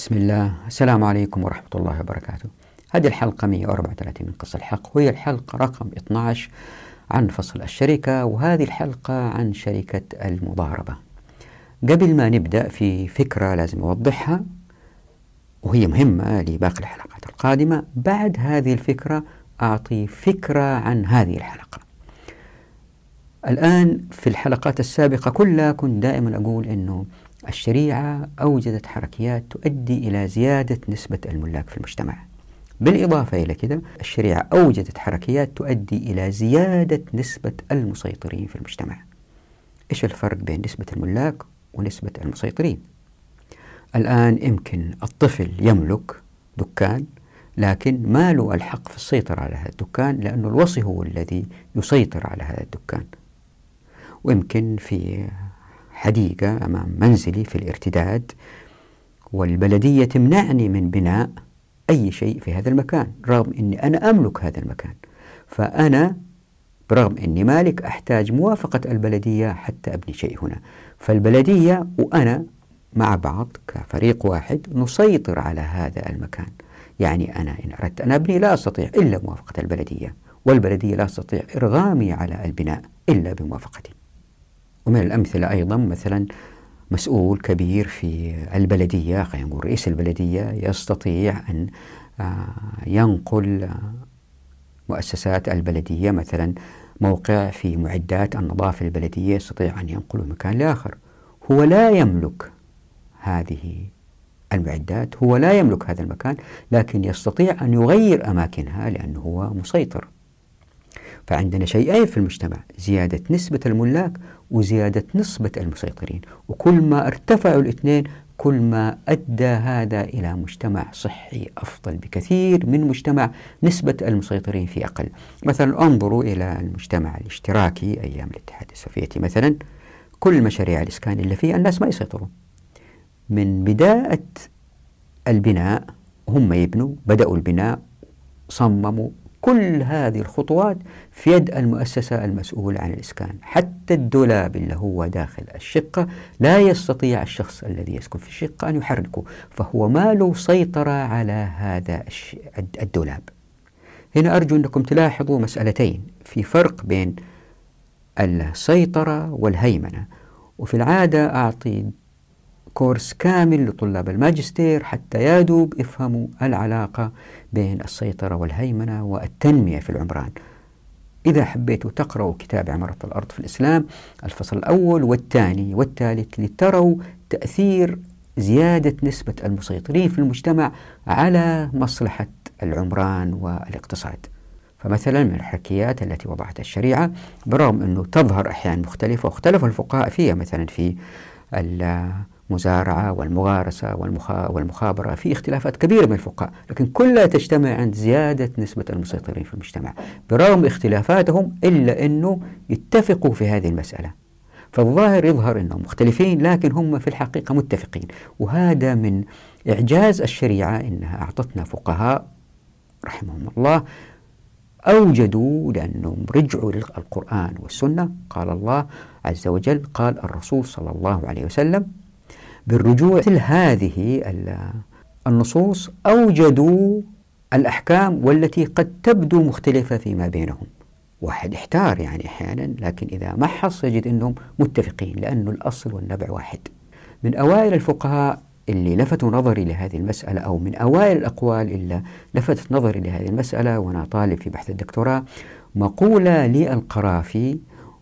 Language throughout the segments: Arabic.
بسم الله. السلام عليكم ورحمة الله وبركاته. هذه الحلقة 134 من قصة الحق وهي الحلقة رقم 12 عن فصل الشركة وهذه الحلقة عن شركة المضاربة. قبل ما نبدأ في فكرة لازم أوضحها وهي مهمة لباقي الحلقات القادمة بعد هذه الفكرة أعطي فكرة عن هذه الحلقة. الآن في الحلقات السابقة كلها كنت دائما أقول أنه الشريعة أوجدت حركيات تؤدي إلى زيادة نسبة الملاك في المجتمع. بالإضافة إلى كده الشريعة أوجدت حركيات تؤدي إلى زيادة نسبة المسيطرين في المجتمع. إيش الفرق بين نسبة الملاك ونسبة المسيطرين؟ الآن يمكن الطفل يملك دكان لكن ما له الحق في السيطرة على هذا الدكان؟ لأن الوصي هو الذي يسيطر على هذا الدكان. ويمكن في حديقة أمام منزلي في الارتداد والبلدية تمنعني من بناء أي شيء في هذا المكان رغم أني أنا أملك هذا المكان. فأنا برغم أني مالك أحتاج موافقة البلدية حتى أبني شيء هنا. فالبلدية وأنا مع بعض كفريق واحد نسيطر على هذا المكان. يعني أنا إن أردت أن أبني لا أستطيع إلا موافقة البلدية والبلدية لا تستطيع إرغامي على البناء إلا بموافقتي. ومن الأمثلة أيضا مثلا مسؤول كبير في البلدية خلينا نقول رئيس البلدية يستطيع أن آه، ينقل مؤسسات البلدية مثلا موقع في معدات النظافة البلدية يستطيع أن ينقله مكان لآخر. هو لا يملك هذه المعدات هو لا يملك هذا المكان لكن يستطيع أن يغير أماكنها لأنه هو مسيطر. فعندنا شيئين في المجتمع زيادة نسبة الملاك وزيادة نسبة المسيطرين. وكل ما ارتفعوا الاثنين كل ما أدى هذا إلى مجتمع صحي أفضل بكثير من مجتمع نسبة المسيطرين فيه أقل. مثلا انظروا إلى المجتمع الاشتراكي أيام الاتحاد السوفيتي مثلا. كل مشاريع الإسكان اللي فيه الناس ما يسيطرون من بداية البناء هم يبنوا بدأوا البناء صمموا كل هذه الخطوات في يد المؤسسة المسؤولة عن الإسكان. حتى الدولاب اللي هو داخل الشقة لا يستطيع الشخص الذي يسكن في الشقة أن يحركه فهو ما له سيطرة على هذا الدولاب. هنا أرجو أنكم تلاحظوا مسألتين في فرق بين السيطرة والهيمنة. وفي العادة أعطي كورس كامل لطلاب الماجستير حتى يادوب يفهموا العلاقة بين السيطرة والهيمنة والتنمية في العمران. إذا حبيتوا تقرأوا كتاب عمارة الأرض في الإسلام الفصل الأول والثاني والثالث لتروا تأثير زيادة نسبة المسيطرين في المجتمع على مصلحة العمران والاقتصاد. فمثلا من الحركيات التي وضعتها الشريعة برغم أنه تظهر أحيانا مختلفة واختلف الفقهاء فيها مثلا في المزارعة والمغارسة والمخابرة في اختلافات كبيرة بين الفقهاء لكن كلها تجتمع عند زيادة نسبة المسيطرين في المجتمع. برغم اختلافاتهم إلا أنه يتفقوا في هذه المسألة. فالظاهر يظهر أنهم مختلفين لكن هم في الحقيقة متفقين. وهذا من إعجاز الشريعة أنها أعطتنا فقهاء رحمهم الله أوجدوا لأنهم رجعوا للقرآن والسنة. قال الله عز وجل قال الرسول صلى الله عليه وسلم بالرجوع مثل هذه النصوص أوجدوا الأحكام والتي قد تبدو مختلفة فيما بينهم. واحد احتار يعني أحيانا لكن إذا محص يجد أنهم متفقين لأن الأصل والنبع واحد. من أوائل الفقهاء اللي لفتوا نظري لهذه المسألة أو من أوائل الأقوال اللي لفتت نظري لهذه المسألة وأنا طالب في بحث الدكتوراه مقولة للقرافي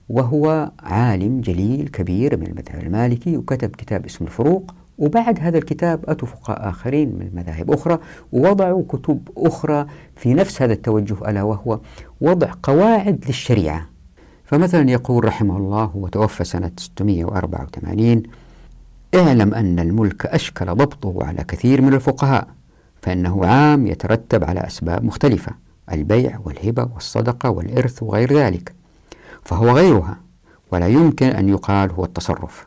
وهو عالم جليل كبير من المذهب المالكي وكتب كتاب اسمه الفروق وبعد هذا الكتاب أتوا فقهاء آخرين من مذاهب أخرى ووضعوا كتب أخرى في نفس هذا التوجه ألا وهو وضع قواعد للشريعة. فمثلا يقول رحمه الله وتوفى سنة 684 اعلم أن الملك أشكل ضبطه على كثير من الفقهاء فإنه عام يترتب على أسباب مختلفة البيع والهبة والصدقة والإرث وغير ذلك. فهو غيرها ولا يمكن أن يقال هو التصرف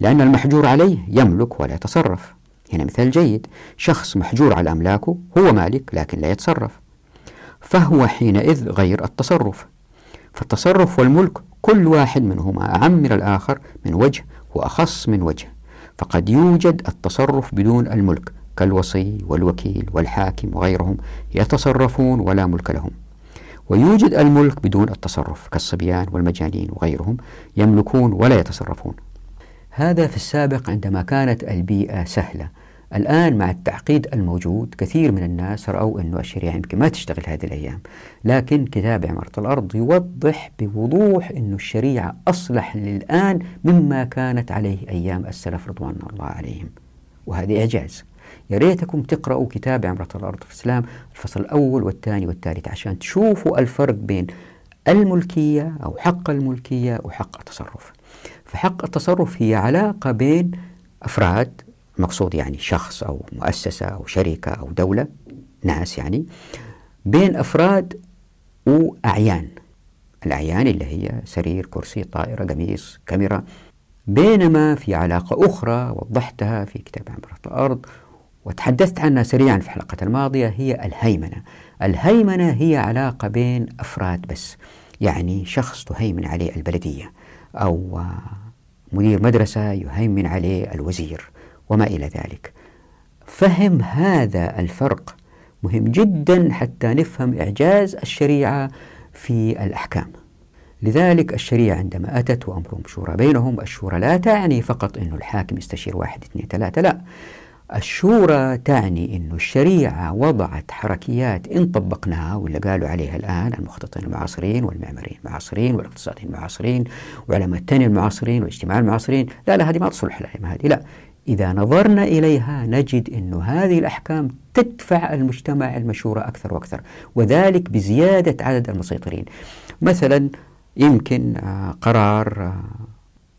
لأن المحجور عليه يملك ولا يتصرف. هنا مثال جيد شخص محجور على أملاكه هو مالك لكن لا يتصرف فهو حينئذ غير التصرف. فالتصرف والملك كل واحد منهما أعم من الآخر من وجه وأخص من وجه فقد يوجد التصرف بدون الملك كالوصي والوكيل والحاكم وغيرهم يتصرفون ولا ملك لهم. ويوجد الملك بدون التصرف كالصبيان والمجانين وغيرهم يملكون ولا يتصرفون. هذا في السابق عندما كانت البيئة سهلة. الآن مع التعقيد الموجود كثير من الناس رأوا أن الشريعة يمكن ما تشتغل هذه الأيام. لكن كتاب عمارة الأرض يوضح بوضوح أن الشريعة أصلح للآن مما كانت عليه أيام السلف رضوان الله عليهم. وهذا إعجاز. يا ريتكم تقرأوا كتاب عمرة الأرض في الإسلام الفصل الأول والثاني والثالث عشان تشوفوا الفرق بين الملكية أو حق الملكية وحق التصرف. فحق التصرف هي علاقة بين أفراد مقصود يعني شخص أو مؤسسة أو شركة أو دولة ناس يعني بين أفراد وأعيان. الأعيان اللي هي سرير كرسي طائرة قميص كاميرا. بينما في علاقة أخرى وضحتها في كتاب عمرة الأرض وتحدثت عنها سريعا في الحلقة الماضية هي الهيمنة. الهيمنة هي علاقة بين أفراد بس يعني شخص تهيمن عليه البلدية أو مدير مدرسة يهيمن عليه الوزير وما إلى ذلك. فهم هذا الفرق مهم جدا حتى نفهم إعجاز الشريعة في الأحكام. لذلك الشريعة عندما أتت وأمرهم شورى بينهم الشورى لا تعني فقط أن الحاكم يستشير واحد اثنين ثلاثة لا. الشورى تعني أن الشريعة وضعت حركيات إن طبقناها واللي قالوا عليها الآن المخططين المعاصرين والمعماريين المعاصرين والاقتصاديين المعاصرين وعلماء التانية المعاصرين والاجتماع المعاصرين. لا لا هذه ما تصلح الأئمة هذه لا. إذا نظرنا إليها نجد أن هذه الأحكام تدفع المجتمع المشورة أكثر وأكثر وذلك بزيادة عدد المسيطرين. مثلا يمكن آه، قرار آه،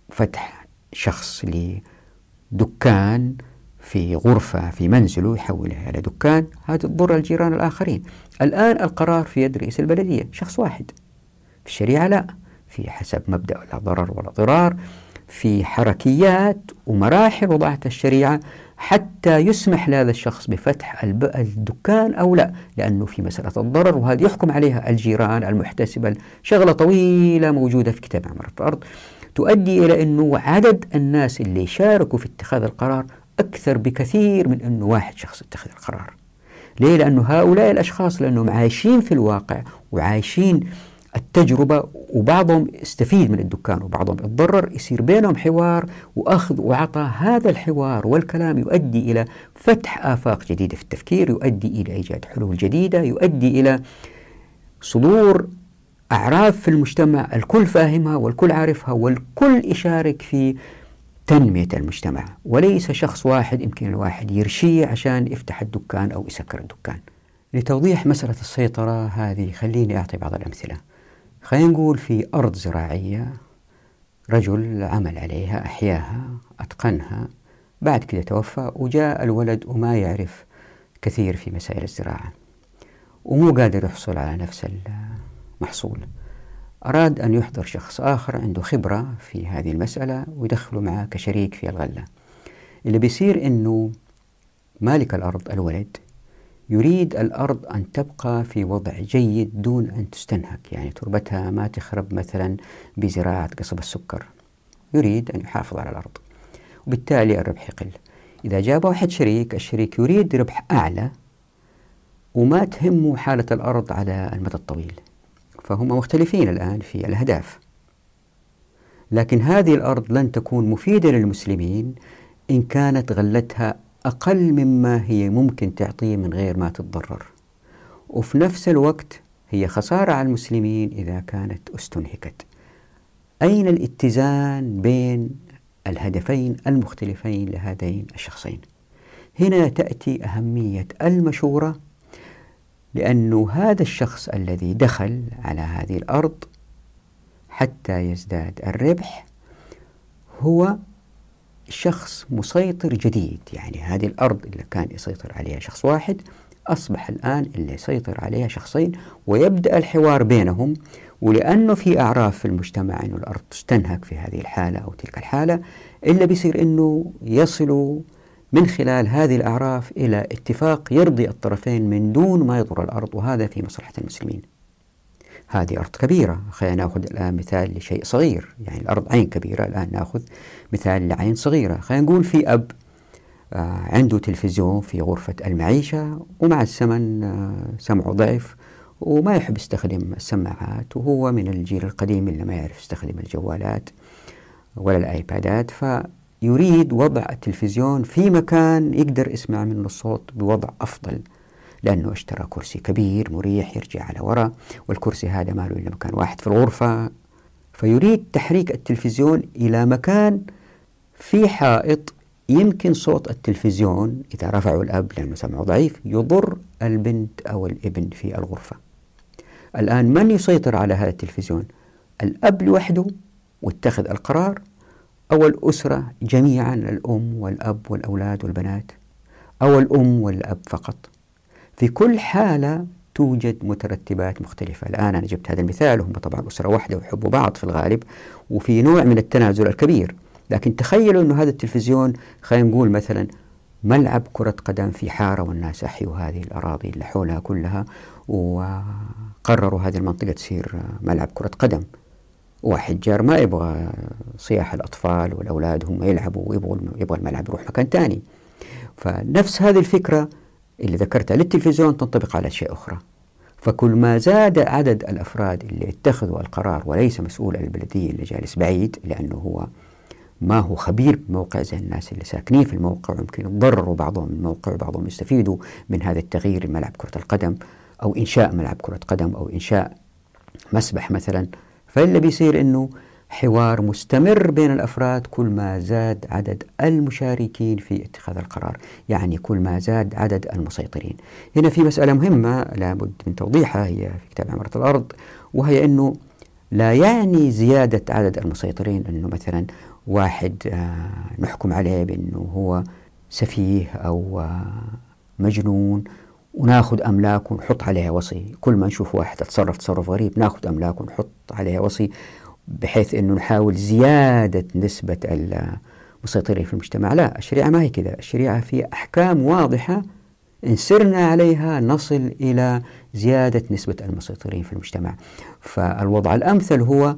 فتح شخص لدكان في غرفة في منزله يحولها إلى دكان هذا تضر الجيران الآخرين. الآن القرار في يد رئيس البلدية شخص واحد. في الشريعة لا. في حسب مبدأ لا ضرر ولا ضرار في حركيات ومراحل وضعتها الشريعة حتى يسمح لهذا الشخص بفتح الدكان أو لا. لأنه في مسألة الضرر وهذه يحكم عليها الجيران المحتسبة شغلة طويلة موجودة في كتاب عمارة الأرض تؤدي إلى أنه عدد الناس اللي شاركوا في اتخاذ القرار أكثر بكثير من أنه واحد شخص اتخذ القرار ليه؟ لأنه هؤلاء الأشخاص لأنهم عايشين في الواقع وعايشين التجربة وبعضهم يستفيد من الدكان وبعضهم يتضرر يصير بينهم حوار وأخذ وعطاء هذا الحوار والكلام يؤدي إلى فتح آفاق جديدة في التفكير يؤدي إلى إيجاد حلول جديدة يؤدي إلى صدور أعراف في المجتمع الكل فاهمها والكل عارفها والكل يشارك في تنمية المجتمع. وليس شخص واحد يمكن الواحد يرشيه عشان يفتح الدكان أو يسكر الدكان. لتوضيح مسألة السيطرة هذه خليني أعطي بعض الأمثلة. خلينا نقول في أرض زراعية رجل عمل عليها أحياها أتقنها بعد كده توفى وجاء الولد وما يعرف كثير في مسائل الزراعة. ومو قادر يحصل على نفس المحصول. أراد أن يحضر شخص آخر عنده خبرة في هذه المسألة ويدخله معه كشريك في الغلة. اللي بيصير أنه مالك الأرض الولد يريد الأرض أن تبقى في وضع جيد دون أن تستنهك. يعني تربتها ما تخرب مثلا بزراعة قصب السكر. يريد أن يحافظ على الأرض. وبالتالي الربح يقل. إذا جاب واحد شريك الشريك يريد ربح أعلى وما تهمه حالة الأرض على المدى الطويل. فهم مختلفين الآن في الأهداف. لكن هذه الأرض لن تكون مفيدة للمسلمين إن كانت غلتها أقل مما هي ممكن تعطيه من غير ما تتضرر. وفي نفس الوقت هي خسارة على المسلمين إذا كانت استنهكت. أين الاتزان بين الهدفين المختلفين لهذين الشخصين؟ هنا تأتي أهمية المشورة لأن هذا الشخص الذي دخل على هذه الأرض حتى يزداد الربح هو شخص مسيطر جديد. يعني هذه الأرض اللي كان يسيطر عليها شخص واحد أصبح الآن اللي يسيطر عليها شخصين ويبدأ الحوار بينهم. ولأنه في أعراف في المجتمع أنه الأرض تستنهك في هذه الحالة أو تلك الحالة إلا بيصير أنه يصلوا من خلال هذه الأعراف إلى اتفاق يرضي الطرفين من دون ما يضر الأرض وهذا في مصلحة المسلمين. هذه أرض كبيرة. خلينا نأخذ الآن مثال لشيء صغير. يعني الأرض عين كبيرة. الآن نأخذ مثال لعين صغيرة. خلينا نقول في أب آه، عنده تلفزيون في غرفة المعيشة ومع الزمن آه، سمعه ضعف وما يحب يستخدم السماعات وهو من الجيل القديم اللي ما يعرف يستخدم الجوالات ولا الآيبادات. فيريد وضع التلفزيون في مكان يقدر يسمع منه الصوت بوضع أفضل لأنه اشترى كرسي كبير مريح يرجع على وراء والكرسي هذا ما له إلا مكان واحد في الغرفة. فيريد تحريك التلفزيون إلى مكان في حائط يمكن صوت التلفزيون إذا رفعوا الأب لأنه سمعه ضعيف يضر البنت أو الابن في الغرفة. الآن من يسيطر على هذا التلفزيون؟ الأب لوحده واتخذ القرار أو الأسرة جميعا الأم والأب والأولاد والبنات أو الأم والأب فقط. في كل حالة توجد مترتبات مختلفة. الآن أنا جبت هذا المثال وهم طبعا أسرة واحدة ويحبوا بعض في الغالب وفي نوع من التنازل الكبير. لكن تخيلوا أنه هذا التلفزيون خلينا نقول مثلا ملعب كرة قدم في حارة والناس أحيوا هذه الأراضي اللي حولها كلها وقرروا هذه المنطقة تصير ملعب كرة قدم. واحد جار ما يبغى صياح الأطفال والأولاد هم يلعبوا ويبغوا يبغى الملعب يروح مكان ثاني فنفس هذه الفكرة اللي ذكرتها للتلفزيون تنطبق على أشياء أخرى. فكل ما زاد عدد الأفراد اللي اتخذوا القرار وليس مسؤول البلدية اللي جالس بعيد لأنه هو ما هو خبير بموقع زي الناس اللي ساكنين في الموقع ويمكن يتضرروا بعضهم من الموقع وبعضهم يستفيدوا من هذا التغيير ملعب كرة القدم أو إنشاء ملعب كرة قدم أو إنشاء مسبح مثلا. فاللي بيصير أنه حوار مستمر بين الأفراد كل ما زاد عدد المشاركين في اتخاذ القرار. يعني كل ما زاد عدد المسيطرين. هنا في مسألة مهمة لابد من توضيحها هي في كتاب عمارة الأرض وهي أنه لا يعني زيادة عدد المسيطرين أنه مثلا واحد آه، نحكم عليه بأنه هو سفيه أو آه، مجنون وناخذ أملاك ونحط عليها وصي. كل ما نشوف واحد تصرف تصرف غريب ناخذ أملاك ونحط عليها وصي بحيث أنه نحاول زيادة نسبة المسيطرين في المجتمع. لا الشريعة ما هي كذا. الشريعة في أحكام واضحة إن سرنا عليها نصل إلى زيادة نسبة المسيطرين في المجتمع. فالوضع الأمثل هو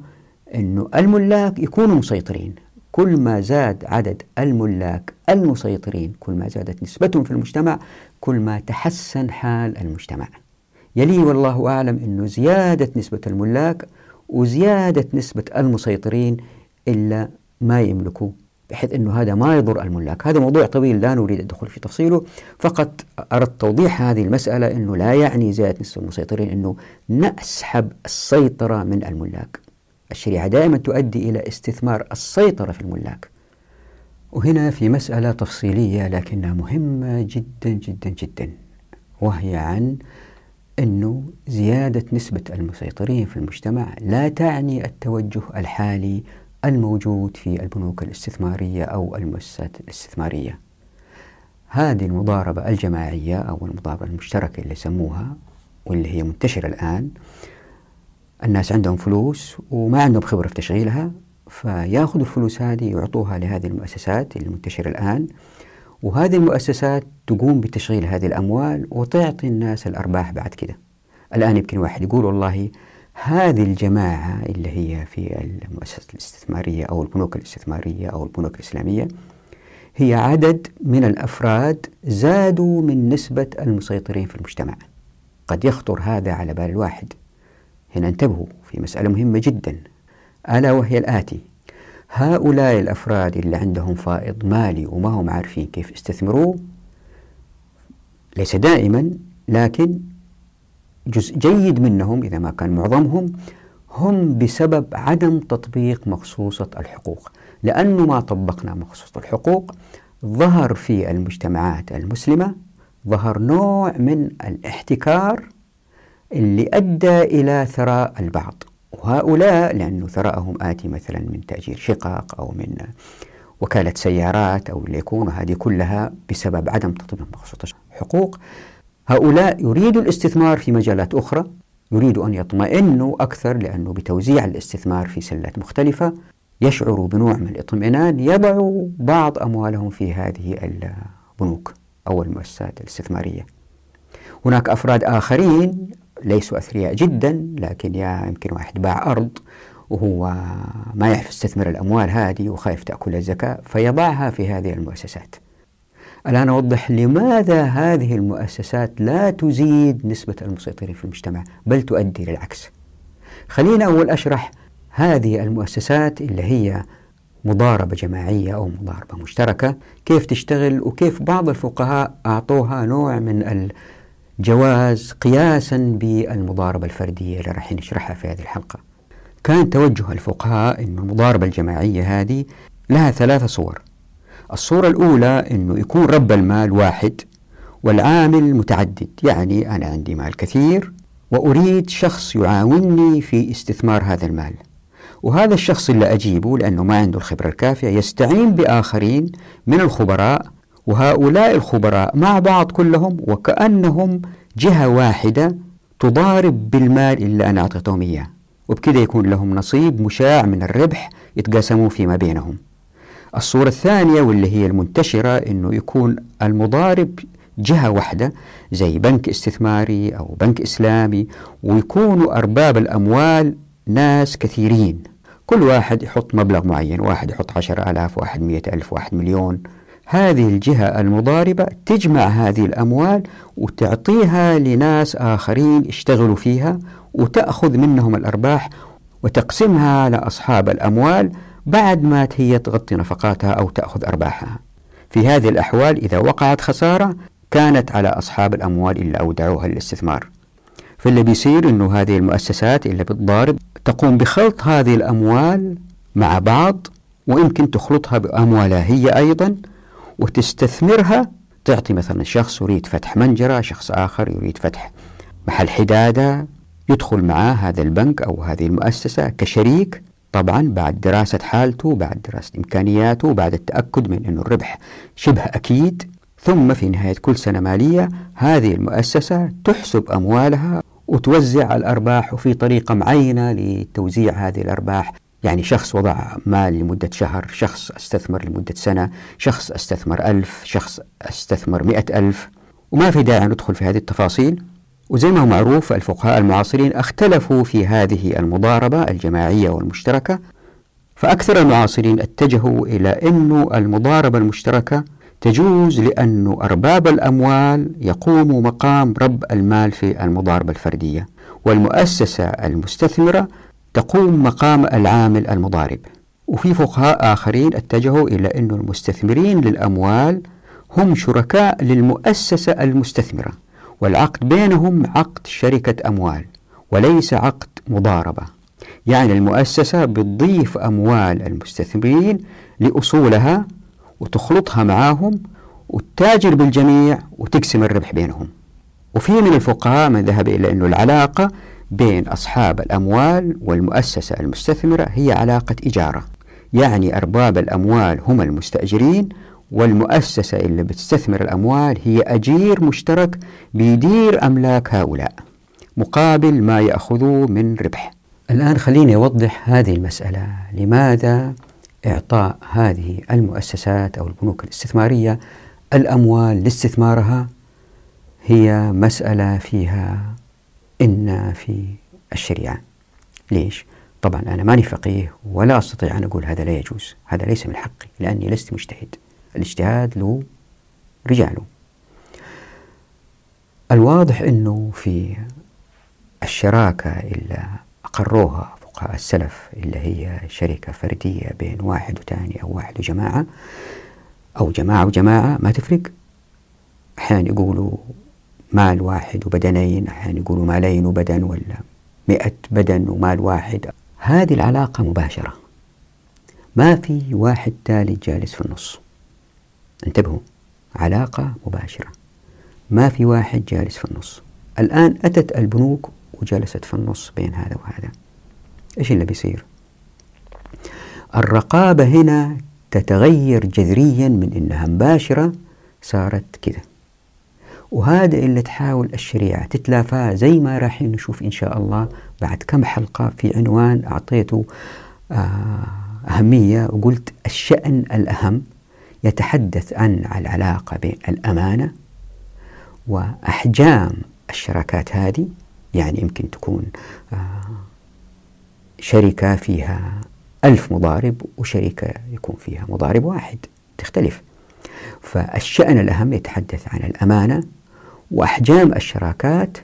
أنه الملاك يكونوا مسيطرين. كل ما زاد عدد الملاك المسيطرين كل ما زادت نسبتهم في المجتمع كل ما تحسن حال المجتمع. يلي والله أعلم أنه زيادة نسبة الملاك وزيادة نسبة المسيطرين إلا ما يملكوا بحيث أنه هذا ما يضر الملاك. هذا موضوع طويل لا نريد الدخول في تفصيله. فقط أردت توضيح هذه المسألة أنه لا يعني زيادة نسبة المسيطرين أنه نسحب السيطرة من الملاك. الشريعة دائما تؤدي إلى استثمار السيطرة في الملاك. وهنا في مسألة تفصيلية لكنها مهمة جدا جدا جدا وهي عن أنه زيادة نسبة المسيطرين في المجتمع لا تعني التوجه الحالي الموجود في البنوك الاستثمارية أو المؤسسات الاستثمارية. هذه المضاربة الجماعية أو المضاربة المشتركة اللي يسموها واللي هي منتشرة الآن الناس عندهم فلوس وما عندهم خبرة في تشغيلها فياخذوا الفلوس هذه ويعطوها لهذه المؤسسات المنتشرة الآن وهذه المؤسسات تقوم بتشغيل هذه الأموال وتعطي الناس الأرباح بعد كده. الآن يمكن واحد يقول والله هذه الجماعة اللي هي في المؤسسات الاستثمارية أو البنوك الاستثمارية أو البنوك الإسلامية هي عدد من الأفراد زادوا من نسبة المسيطرين في المجتمع. قد يخطر هذا على بال الواحد. هنا انتبهوا في مسألة مهمة جدا. ألا وهي الآتي. هؤلاء الأفراد اللي عندهم فائض مالي وما هم عارفين كيف يستثمروه ليس دائما لكن جزء جيد منهم إذا ما كان معظمهم هم بسبب عدم تطبيق مخصوصة الحقوق. لأنه ما طبقنا مخصوصة الحقوق ظهر في المجتمعات المسلمة ظهر نوع من الاحتكار اللي أدى إلى ثراء البعض. وهؤلاء لأنه ثراءهم آتي مثلا من تأجير شقق أو من وكالة سيارات أو اللي يكون هذه كلها بسبب عدم تطبيق مخصوص الحقوق. هؤلاء يريدوا الاستثمار في مجالات أخرى يريدوا أن يطمئنوا أكثر لأنه بتوزيع الاستثمار في سلات مختلفة يشعروا بنوع من الاطمئنان يضعوا بعض أموالهم في هذه البنوك أو المؤسسات الاستثمارية. هناك أفراد آخرين ليسوا أثرياء جدا لكن يا يمكن واحد باع أرض وهو ما يعرف يستثمر الأموال هذه وخايف تأكل الزكاة فيضعها في هذه المؤسسات. الآن أوضح لماذا هذه المؤسسات لا تزيد نسبة المسيطرين في المجتمع بل تؤدي للعكس. خلينا أول أشرح هذه المؤسسات اللي هي مضاربة جماعية أو مضاربة مشتركة كيف تشتغل وكيف بعض الفقهاء أعطوها نوع من الجواز قياسا بالمضاربة الفردية اللي راح نشرحها في هذه الحلقة. كان توجه الفقهاء أن المضاربة الجماعية هذه لها ثلاثة صور. الصورة الأولى أنه يكون رب المال واحد والعامل متعدد يعني أنا عندي مال كثير وأريد شخص يعاونني في استثمار هذا المال. وهذا الشخص اللي أجيبه لأنه ما عنده الخبرة الكافية يستعين بآخرين من الخبراء وهؤلاء الخبراء مع بعض كلهم وكأنهم جهة واحدة تضارب بالمال اللي أنا أعطيتهم إياه. وبكذا يكون لهم نصيب مشاع من الربح يتقاسمون فيما بينهم. الصورة الثانية واللي هي المنتشرة أنه يكون المضارب جهة واحدة زي بنك استثماري أو بنك إسلامي ويكونوا أرباب الأموال ناس كثيرين. كل واحد يحط مبلغ معين واحد يحط عشر ألاف واحد مئة ألف واحد مليون. هذه الجهة المضاربة تجمع هذه الأموال وتعطيها لناس آخرين يشتغلوا فيها وتأخذ منهم الأرباح وتقسمها على أصحاب الأموال بعد ما هي تغطي نفقاتها أو تأخذ أرباحها. في هذه الأحوال إذا وقعت خسارة كانت على أصحاب الأموال اللي أودعوها للاستثمار. فاللي بيصير أنه هذه المؤسسات اللي بتضارب تقوم بخلط هذه الأموال مع بعض ويمكن تخلطها بأموالها هي أيضا وتستثمرها تعطي مثلا شخص يريد فتح منجرة شخص آخر يريد فتح محل حدادة يدخل معاه هذا البنك أو هذه المؤسسة كشريك طبعا بعد دراسة حالته بعد دراسة إمكانياته بعد التأكد من أن الربح شبه أكيد. ثم في نهاية كل سنة مالية هذه المؤسسة تحسب أموالها وتوزع الأرباح وفي طريقة معينة لتوزيع هذه الأرباح. يعني شخص وضع مال لمدة شهر شخص استثمر لمدة سنة شخص استثمر ألف شخص استثمر مئة ألف. وما في داعي ندخل في هذه التفاصيل. وزي ما هو معروف الفقهاء المعاصرين اختلفوا في هذه المضاربة الجماعية والمشتركة. فأكثر المعاصرين اتجهوا إلى أن المضاربة المشتركة تجوز لأن أرباب الأموال يقوموا مقام رب المال في المضاربة الفردية. والمؤسسة المستثمرة تقوم مقام العامل المضارب. وفي فقهاء آخرين اتجهوا إلى أن المستثمرين للأموال هم شركاء للمؤسسة المستثمرة والعقد بينهم عقد شركة أموال وليس عقد مضاربة. يعني المؤسسة بتضيف أموال المستثمرين لأصولها وتخلطها معاهم وتتاجر بالجميع وتقسم الربح بينهم. وفي من الفقهاء من ذهب إلى أن العلاقة بين أصحاب الأموال والمؤسسة المستثمرة هي علاقة إجارة. يعني أرباب الأموال هم المستأجرين والمؤسسة اللي بتستثمر الأموال هي أجير مشترك بيدير أملاك هؤلاء مقابل ما يأخذوه من ربح. الآن خليني أوضح هذه المسألة. لماذا إعطاء هذه المؤسسات أو البنوك الاستثمارية الأموال لاستثمارها؟ هي مسألة فيها إن في الشريعة. ليش؟ طبعا أنا ماني فقيه ولا أستطيع أن أقول هذا لا يجوز. هذا ليس من حقي لأني لست مجتهد. الاجتهاد له رجاله الواضح أنه في الشراكة اللي أقروها فقهاء السلف اللي هي شركة فردية بين واحد وثاني أو واحد وجماعة أو جماعة وجماعة ما تفرق. أحيانا يقولوا مال واحد وبدنين أحيانا يقولوا مالين وبدن ولا مئة بدن ومال واحد. هذه العلاقة مباشرة. ما في واحد ثالث جالس في النص. انتبهوا علاقة مباشرة. ما في واحد جالس في النص. الآن أتت البنوك وجلست في النص بين هذا وهذا. إيش اللي بيصير؟ الرقابة هنا تتغير جذريا من إنها مباشرة صارت كذا. وهذا اللي تحاول الشريعة تتلافاه زي ما راح نشوف إن شاء الله بعد كم حلقة في عنوان أعطيته آه، أهمية وقلت الشأن الأهم يتحدث عن العلاقة بين الأمانة وأحجام الشراكات هذه يعني يمكن تكون آه، شركة فيها ألف مضارب وشركة يكون فيها مضارب واحد تختلف. فالشأن الأهم يتحدث عن الأمانة وأحجام الشراكات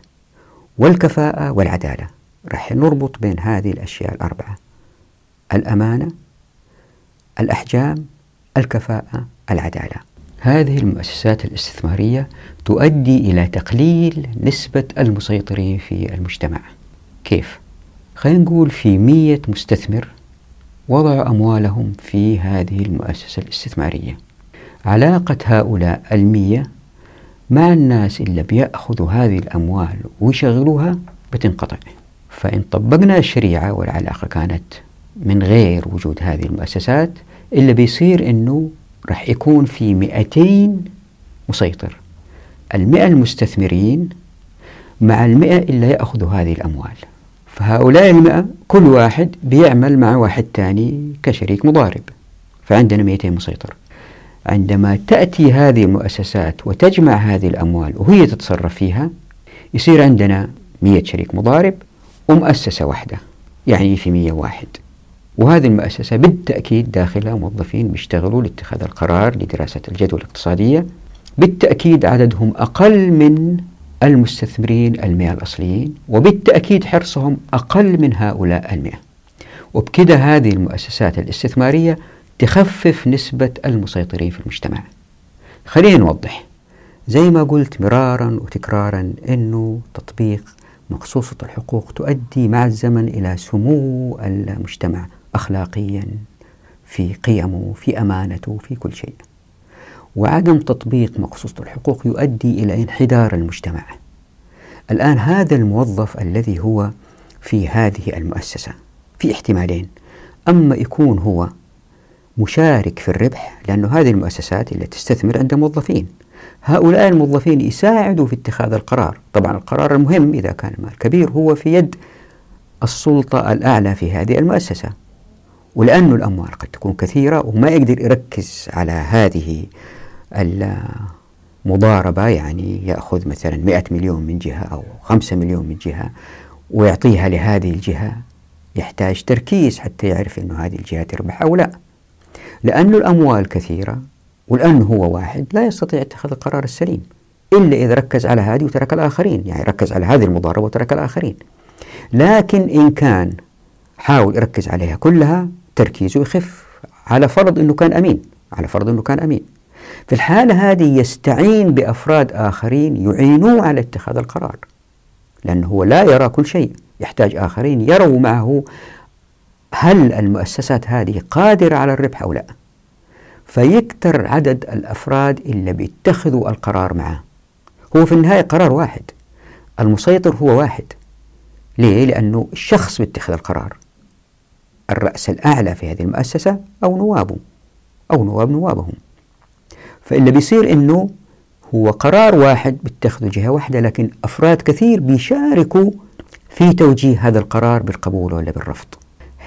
والكفاءة والعدالة. راح نربط بين هذه الأشياء الأربعة الأمانة الأحجام الكفاءة العدالة. هذه المؤسسات الاستثمارية تؤدي إلى تقليل نسبة المسيطرين في المجتمع. كيف؟ خلينا نقول في مية مستثمر وضعوا أموالهم في هذه المؤسسة الاستثمارية. علاقة هؤلاء المية مع الناس اللي بيأخذوا هذه الأموال ويشغلوها بتنقطع. فإن طبقنا الشريعة والعلاقة كانت من غير وجود هذه المؤسسات اللي بيصير أنه راح يكون في 200 مسيطر. المئة المستثمرين مع المئة اللي يأخذوا هذه الأموال. فهؤلاء المئة كل واحد بيعمل مع واحد تاني كشريك مضارب. فعندنا 200 مسيطر. عندما تأتي هذه المؤسسات وتجمع هذه الأموال وهي تتصرف فيها يصير عندنا 100 شريك مضارب ومؤسسة واحدة يعني في 100 واحد. وهذه المؤسسة بالتأكيد داخلها موظفين بيشتغلوا لاتخاذ القرار لدراسة الجدوى الاقتصادية. بالتأكيد عددهم أقل من المستثمرين المئة الأصليين وبالتأكيد حرصهم أقل من هؤلاء المئة. وبكده هذه المؤسسات الاستثمارية تخفف نسبة المسيطرين في المجتمع. خلينا نوضح. زي ما قلت مرارا وتكرارا أنه تطبيق مقصوصة الحقوق تؤدي مع الزمن إلى سمو المجتمع أخلاقيا في قيمه في أمانته في كل شيء. وعدم تطبيق مقصوصة الحقوق يؤدي إلى انحدار المجتمع. الآن هذا الموظف الذي هو في هذه المؤسسة في احتمالين. أما يكون هو مشارك في الربح لأن هذه المؤسسات اللي تستثمر عندها موظفين. هؤلاء الموظفين يساعدوا في اتخاذ القرار. طبعا القرار المهم إذا كان المال كبير هو في يد السلطة الأعلى في هذه المؤسسة. ولأن الأموال قد تكون كثيرة وما يقدر يركز على هذه المضاربة يعني يأخذ مثلا 100 مليون من جهة أو 5 مليون من جهة ويعطيها لهذه الجهة. يحتاج تركيز حتى يعرف أن هذه الجهة تربح أو لا. لأن الأموال كثيرة ولأنه هو واحد لا يستطيع اتخاذ القرار السليم. إلا إذا ركز على هذه وترك الآخرين يعني ركز على هذه المضاربة وترك الآخرين. لكن إن كان حاول يركز عليها كلها تركيزه يخف. على فرض أنه كان أمين على فرض أنه كان أمين. في الحالة هذه يستعين بأفراد آخرين يعينوه على اتخاذ القرار لأنه هو لا يرى كل شيء. يحتاج آخرين يروا معه هل المؤسسات هذه قادرة على الربح أو لا؟ فيكتر عدد الأفراد اللي بيتخذوا القرار معه هو في النهاية قرار واحد. المسيطر هو واحد. ليه؟ لأنه الشخص بيتخذ القرار. الرأس الأعلى في هذه المؤسسة أو نوابه أو نواب نوابهم. فاللي بيصير أنه هو قرار واحد بيتخذه جهة واحدة لكن أفراد كثير بيشاركوا في توجيه هذا القرار بالقبول ولا بالرفض.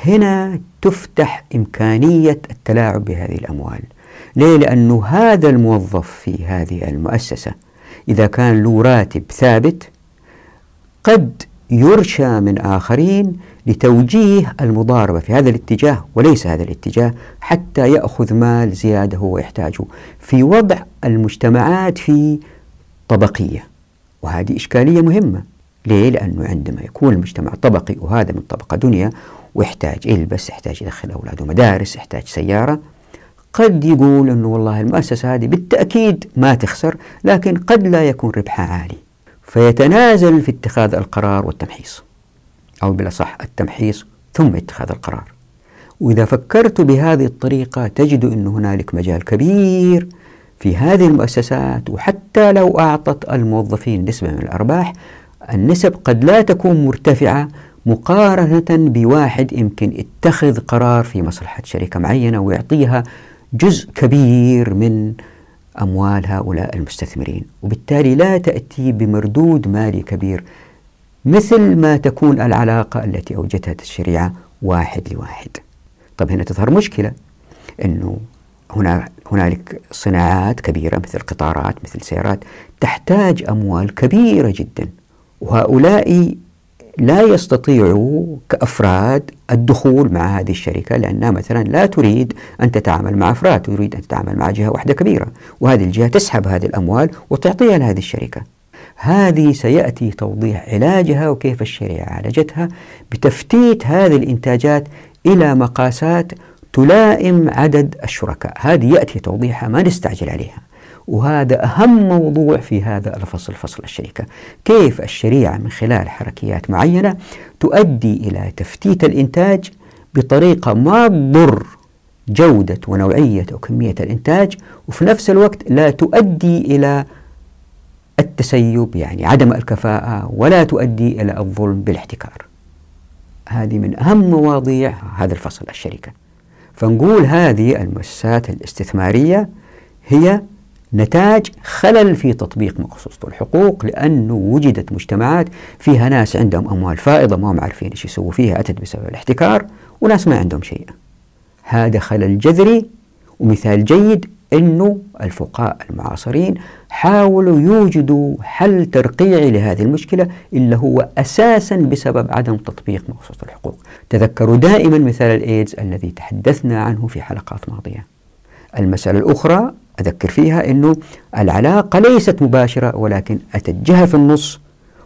هنا تفتح إمكانية التلاعب بهذه الأموال ليه؟ لأنه هذا الموظف في هذه المؤسسة إذا كان له راتب ثابت قد يرشى من آخرين لتوجيه المضاربة في هذا الاتجاه وليس هذا الاتجاه حتى يأخذ مال زيادة هو يحتاجه في وضع المجتمعات في طبقية وهذه إشكالية مهمة ليه؟ لأنه عندما يكون المجتمع طبقي وهذا من طبقة دنيا ويحتاج يلبس يحتاج يدخل أولاده مدارس يحتاج سيارة. قد يقول أنه والله المؤسسة هذه بالتأكيد ما تخسر لكن قد لا يكون ربحها عالي. فيتنازل في اتخاذ القرار والتمحيص أو بالأصح التمحيص ثم اتخاذ القرار. وإذا فكرت بهذه الطريقة تجد أن هنالك مجال كبير في هذه المؤسسات وحتى لو أعطت الموظفين نسبة من الأرباح النسب قد لا تكون مرتفعة مقارنة بواحد يمكن اتخذ قرار في مصلحة شركة معينة ويعطيها جزء كبير من أموال هؤلاء المستثمرين. وبالتالي لا تأتي بمردود مالي كبير مثل ما تكون العلاقة التي أوجدتها الشريعة واحد لواحد. طب هنا تظهر مشكلة أنه هنا هنالك صناعات كبيرة مثل قطارات مثل سيارات تحتاج أموال كبيرة جدا. وهؤلاء لا يستطيعوا كأفراد الدخول مع هذه الشركة لأنها مثلا لا تريد أن تتعامل مع أفراد تريد أن تتعامل مع جهة واحدة كبيرة وهذه الجهة تسحب هذه الأموال وتعطيها لهذه الشركة. هذه سيأتي توضيح علاجها وكيف الشريعة عالجتها بتفتيت هذه الإنتاجات إلى مقاسات تلائم عدد الشركاء. هذه يأتي توضيحها ما نستعجل عليها. وهذا أهم موضوع في هذا الفصل فصل الشركة. كيف الشريعة من خلال حركيات معينة تؤدي إلى تفتيت الإنتاج بطريقة ما تضر جودة ونوعية وكمية الإنتاج وفي نفس الوقت لا تؤدي إلى التسيب يعني عدم الكفاءة ولا تؤدي إلى الظلم بالاحتكار. هذه من أهم مواضيع هذا الفصل الشركة. فنقول هذه المؤسسات الاستثمارية هي نتاج خلل في تطبيق مقصوصة الحقوق لأنه وجدت مجتمعات فيها ناس عندهم أموال فائضة ما هم عارفين إيش يسووا فيها أتت بسبب الاحتكار وناس ما عندهم شيء. هذا خلل جذري ومثال جيد أنه الفقهاء المعاصرين حاولوا يوجدوا حل ترقيعي لهذه المشكلة اللي هو أساسا بسبب عدم تطبيق مقصوصة الحقوق. تذكروا دائما مثال الإيدز الذي تحدثنا عنه في حلقات ماضية. المسألة الأخرى أذكر فيها أنه العلاقة ليست مباشرة ولكن أتت جهة في النص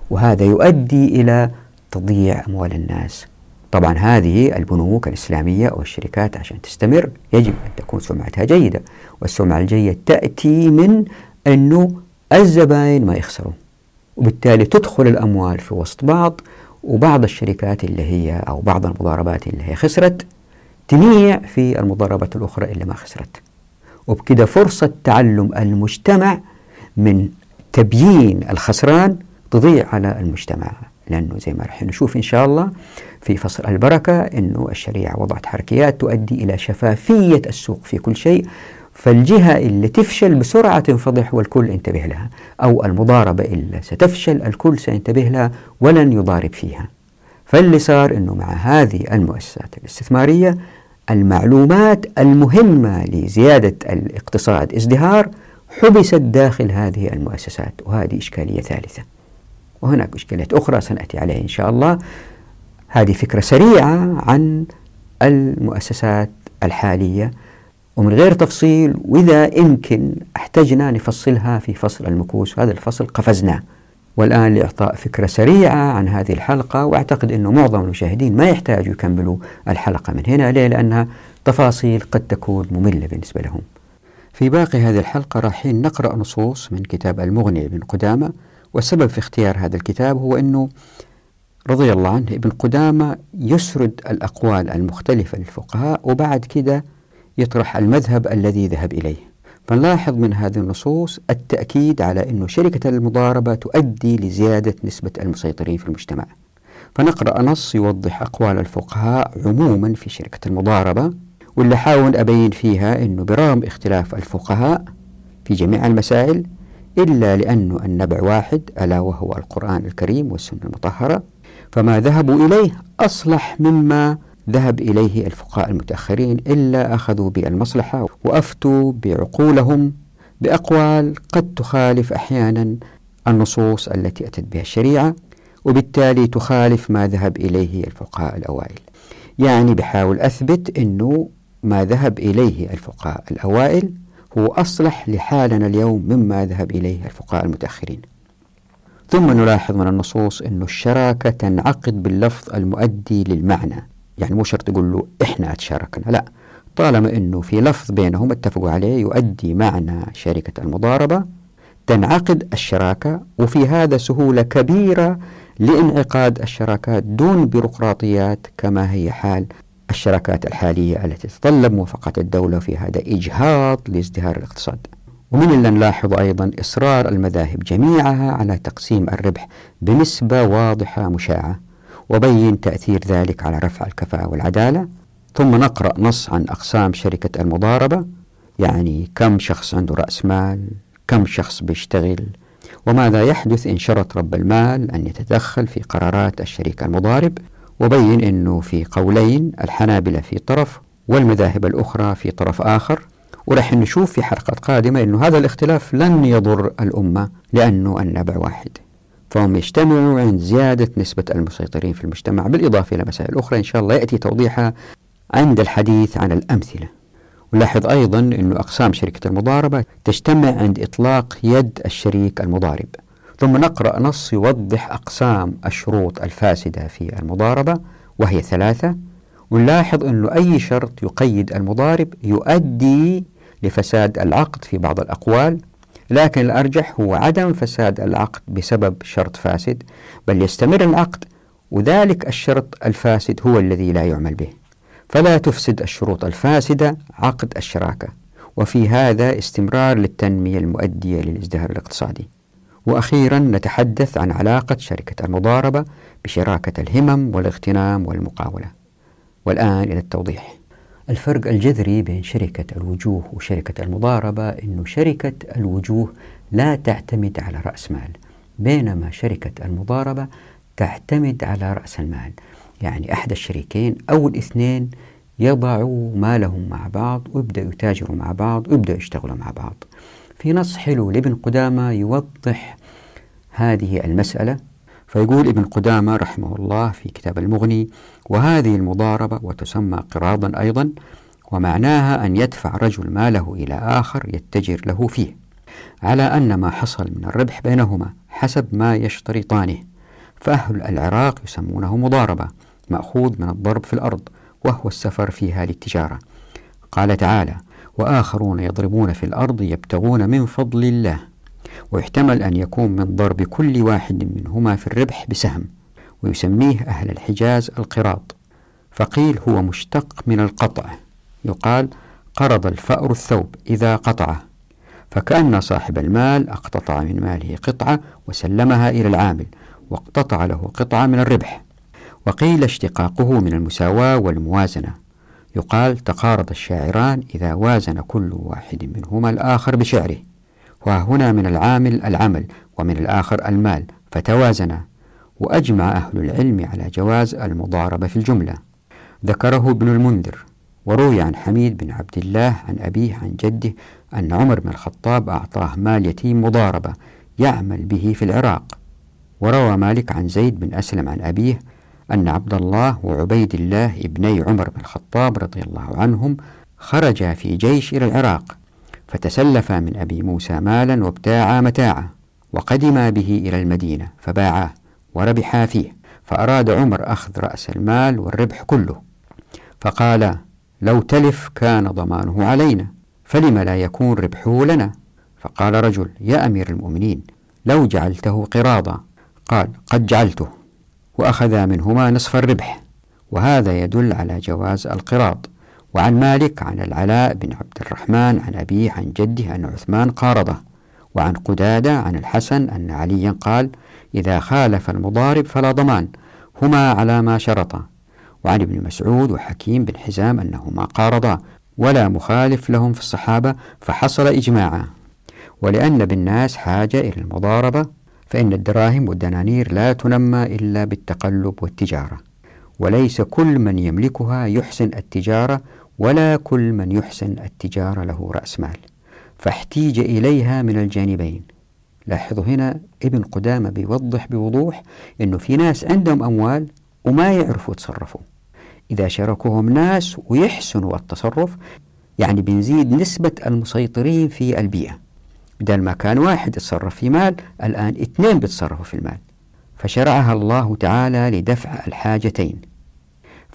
وهذا يؤدي إلى تضييع أموال الناس. طبعا هذه البنوك الإسلامية أو الشركات عشان تستمر يجب أن تكون سمعتها جيدة والسمعة الجيدة تأتي من أنه الزبائن ما يخسروا وبالتالي تدخل الأموال في وسط بعض وبعض الشركات اللي هي أو بعض المضاربات اللي هي خسرت تنيع في المضاربات الأخرى اللي ما خسرت. وبكده فرصة تعلم المجتمع من تبيين الخسران تضيع على المجتمع. لأنه زي ما رح نشوف إن شاء الله في فصل البركة أنه الشريعة وضعت حركيات تؤدي إلى شفافية السوق في كل شيء فالجهة اللي تفشل بسرعة تنفضح والكل انتبه لها أو المضاربة اللي ستفشل الكل سينتبه لها ولن يضارب فيها. فاللي صار أنه مع هذه المؤسسات الاستثمارية المعلومات المهمة لزيادة الاقتصاد. ازدهار حبست داخل هذه المؤسسات وهذه إشكالية ثالثة. وهناك إشكاليات أخرى سنأتي عليها إن شاء الله. هذه فكرة سريعة عن المؤسسات الحالية. ومن غير تفصيل وإذا يمكن أحتجنا نفصلها في فصل المكوس. وهذا الفصل قفزناه. والآن لإعطاء فكرة سريعة عن هذه الحلقة وأعتقد أنه معظم المشاهدين ما يحتاجوا يكملوا الحلقة من هنا ليه؟ لأنها تفاصيل قد تكون مملة بالنسبة لهم في باقي هذه الحلقة رايحين نقرأ نصوص من كتاب المغني ابن قدامة والسبب في اختيار هذا الكتاب هو أنه رضي الله عنه ابن قدامة يسرد الأقوال المختلفة للفقهاء وبعد كده يطرح المذهب الذي ذهب إليه فنلاحظ من هذه النصوص التأكيد على أن شركة المضاربة تؤدي لزيادة نسبة المسيطرين في المجتمع. فنقرأ نص يوضح أقوال الفقهاء عموما في شركة المضاربة واللي حاول أبين فيها أنه برغم اختلاف الفقهاء في جميع المسائل إلا لأنه النبع واحد ألا وهو القرآن الكريم والسنة المطهرة فما ذهبوا إليه أصلح مما ذهب إليه الفقهاء المتأخرين إلا أخذوا بالمصلحة وأفتوا بعقولهم بأقوال قد تخالف أحيانا النصوص التي أتت بها الشريعة وبالتالي تخالف ما ذهب إليه الفقهاء الأوائل. يعني بحاول أثبت أنه ما ذهب إليه الفقهاء الأوائل هو أصلح لحالنا اليوم مما ذهب إليه الفقهاء المتأخرين. ثم نلاحظ من النصوص أن الشراكة تنعقد باللفظ المؤدي للمعنى. يعني مو شرط تقول له إحنا تشاركنا لا. طالما أنه في لفظ بينهم اتفقوا عليه يؤدي معنى شركة المضاربة تنعقد الشراكة وفي هذا سهولة كبيرة لانعقاد الشراكات دون بيروقراطيات كما هي حال الشراكات الحالية التي تتطلب موافقة الدولة في هذا إجهاض لازدهار الاقتصاد. ومن اللي نلاحظ أيضا إصرار المذاهب جميعها على تقسيم الربح بنسبة واضحة مشاعة. وبين تأثير ذلك على رفع الكفاءة والعدالة ثم نقرأ نص عن أقسام شركة المضاربة يعني كم شخص عنده رأس مال كم شخص بيشتغل وماذا يحدث إن شرط رب المال أن يتدخل في قرارات الشريك المضارب وبين أنه في قولين الحنابلة في طرف والمذاهب الأخرى في طرف آخر ورح نشوف في حلقة قادمة أنه هذا الاختلاف لن يضر الأمة لأنه النبع واحد. فهم يجتمعوا عند زيادة نسبة المسيطرين في المجتمع بالإضافة إلى مسائل أخرى إن شاء الله يأتي توضيحها عند الحديث عن الأمثلة. ونلاحظ أيضا أن أقسام شركة المضاربة تجتمع عند إطلاق يد الشريك المضارب. ثم نقرأ نص يوضح أقسام الشروط الفاسدة في المضاربة وهي ثلاثة. ونلاحظ أنه أي شرط يقيد المضارب يؤدي لفساد العقد في بعض الأقوال. لكن الأرجح هو عدم فساد العقد بسبب شرط فاسد بل يستمر العقد وذلك الشرط الفاسد هو الذي لا يعمل به. فلا تفسد الشروط الفاسدة عقد الشراكة وفي هذا استمرار للتنمية المؤدية للازدهار الاقتصادي. وأخيرا نتحدث عن علاقة شركة المضاربة بشراكة الهمم والاغتنام والمقاولة. والآن إلى التوضيح. الفرق الجذري بين شركة الوجوه وشركة المضاربة أنه شركة الوجوه لا تعتمد على رأس مال بينما شركة المضاربة تعتمد على رأس المال. يعني أحد الشريكين أو الاثنين يضعوا مالهم مع بعض ويبدأوا يتاجروا مع بعض ويبدأوا يشتغلوا مع بعض. في نص حلو لابن قدامة يوضح هذه المسألة. فيقول ابن قدامة رحمه الله في كتاب المغني وهذه المضاربة وتسمى قراضا أيضا ومعناها أن يدفع رجل ماله إلى آخر يتجر له فيه على أن ما حصل من الربح بينهما حسب ما يشترطانه فأهل العراق يسمونه مضاربة مأخوذ من الضرب في الأرض وهو السفر فيها للتجارة. قال تعالى وآخرون يضربون في الأرض يبتغون من فضل الله. ويحتمل أن يكون من ضرب كل واحد منهما في الربح بسهم ويسميه أهل الحجاز القراط. فقيل هو مشتق من القطع. يقال قرض الفأر الثوب إذا قطعه. فكأن صاحب المال أقتطع من ماله قطعة وسلمها إلى العامل واقتطع له قطعة من الربح. وقيل اشتقاقه من المساواة والموازنة. يقال تقارض الشاعران إذا وازن كل واحد منهما الآخر بشعره. وهنا من العامل العمل ومن الآخر المال فتوازنا وأجمع أهل العلم على جواز المضاربة في الجملة. ذكره ابن المنذر وروي عن حميد بن عبد الله عن أبيه عن جده أن عمر بن الخطاب أعطاه مال يتيم مضاربة يعمل به في العراق. وروى مالك عن زيد بن أسلم عن أبيه أن عبد الله وعبيد الله ابني عمر بن الخطاب رضي الله عنهم خرجا في جيش إلى العراق. فتسلفا من أبي موسى مالا وابتاعا متاعا وقدما به إلى المدينة فباعاه وربحا فيه فأراد عمر أخذ رأس المال والربح كله. فقال لو تلف كان ضمانه علينا فلم لا يكون ربحه لنا؟ فقال رجل يا أمير المؤمنين لو جعلته قراضا قال قد جعلته وأخذا منهما نصف الربح وهذا يدل على جواز القراض. وعن مالك عن العلاء بن عبد الرحمن عن أبيه عن جده أن عثمان قارضه. وعن قدادة عن الحسن أن عليا قال إذا خالف المضارب فلا ضمان هما على ما شرطا. وعن ابن مسعود وحكيم بن حزام أنهما قارضا ولا مخالف لهم في الصحابة فحصل إجماعا. ولأن بالناس حاجة إلى المضاربة فإن الدراهم والدنانير لا تنمى إلا بالتقلب والتجارة. وليس كل من يملكها يحسن التجارة ولا كل من يحسن التجارة له رأس مال فاحتيج إليها من الجانبين. لاحظوا هنا ابن قدامة بيوضح بوضوح أنه في ناس عندهم أموال وما يعرفوا يتصرفوا. إذا شاركوهم ناس ويحسنوا التصرف يعني بنزيد نسبة المسيطرين في البيئة. بدل ما كان واحد يتصرف في مال الآن اثنين بيتصرفوا في المال. فشرعها الله تعالى لدفع الحاجتين.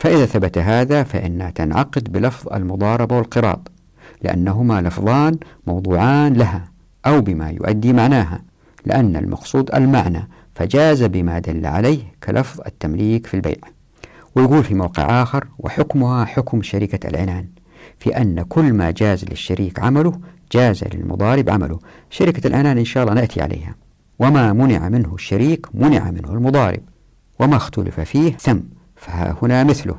فإذا ثبت هذا فإنها تنعقد بلفظ المضاربة والقراض لأنهما لفظان موضوعان لها أو بما يؤدي معناها لأن المقصود المعنى فجاز بما دل عليه كلفظ التمليك في البيع. ويقول في موقع آخر وحكمها حكم شركة العنان في أن كل ما جاز للشريك عمله جاز للمضارب عمله. شركة العنان إن شاء الله نأتي عليها. وما منع منه الشريك منع منه المضارب. وما اختلف فيه ثم. فها هنا مثله.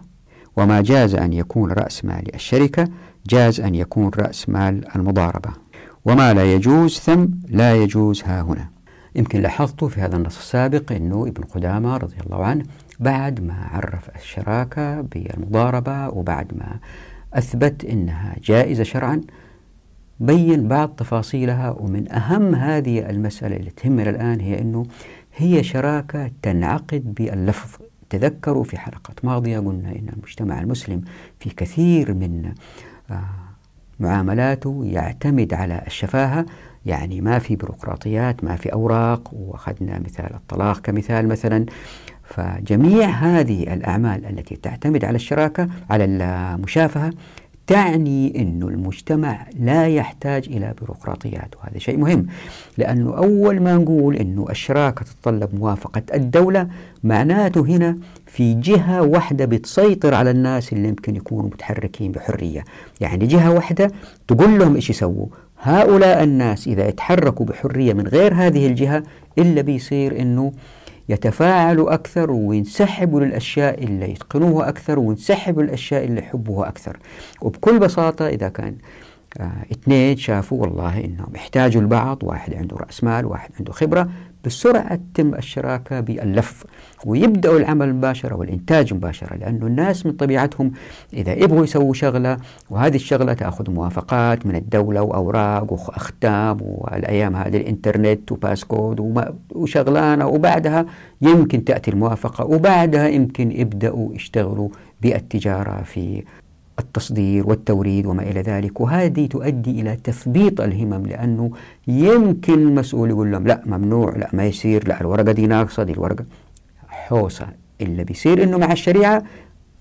وما جاز أن يكون رأس مال الشركة جاز أن يكون رأس مال المضاربة. وما لا يجوز ثم لا يجوز ها هنا. يمكن لاحظتوا في هذا النص السابق أنه ابن قدامة رضي الله عنه بعد ما عرف الشراكة بالمضاربة وبعد ما أثبت أنها جائزة شرعا بين بعض تفاصيلها. ومن أهم هذه المسألة اللي تهمنا الآن هي أنه هي شراكة تنعقد باللفظ. تذكروا في حلقات ماضية قلنا إن المجتمع المسلم في كثير من آه، معاملاته يعتمد على الشفاهة. يعني ما في بيروقراطيات ما في أوراق وأخذنا مثال الطلاق كمثال مثلا. فجميع هذه الأعمال التي تعتمد على الشراكة على المشافهة تعني أن المجتمع لا يحتاج إلى بيروقراطيات وهذا شيء مهم لأنه أول ما نقول أنه الشراكة تتطلب موافقة الدولة معناته هنا في جهة واحدة بتسيطر على الناس اللي يمكن يكونوا متحركين بحرية. يعني جهة واحدة تقول لهم إيش يسووا؟ هؤلاء الناس إذا يتحركوا بحرية من غير هذه الجهة إلا بيصير أنه يتفاعلوا أكثر وينسحبوا للأشياء اللي يتقنوها أكثر وينسحبوا للأشياء اللي يحبوها أكثر. وبكل بساطة إذا كان آه اثنين شافوا والله إنهم يحتاجوا البعض واحد عنده رأس مال واحد عنده خبرة بسرعة تتم الشراكة باللف ويبدأوا العمل مباشرة والإنتاج مباشرة لأنه الناس من طبيعتهم إذا يبغوا يسووا شغلة وهذه الشغلة تأخذ موافقات من الدولة وأوراق وأختام والأيام هذه الإنترنت وباسكود وشغلانة وبعدها يمكن تأتي الموافقة وبعدها يمكن يبدأوا يشتغلوا بالتجارة في التصدير والتوريد وما إلى ذلك. وهذه تؤدي إلى تثبيط الهمم لأنه يمكن المسؤول يقول لهم لا ممنوع لا ما يصير لا الورقة دي ناقصة دي الورقة. حوسة اللي بيصير إنه مع الشريعة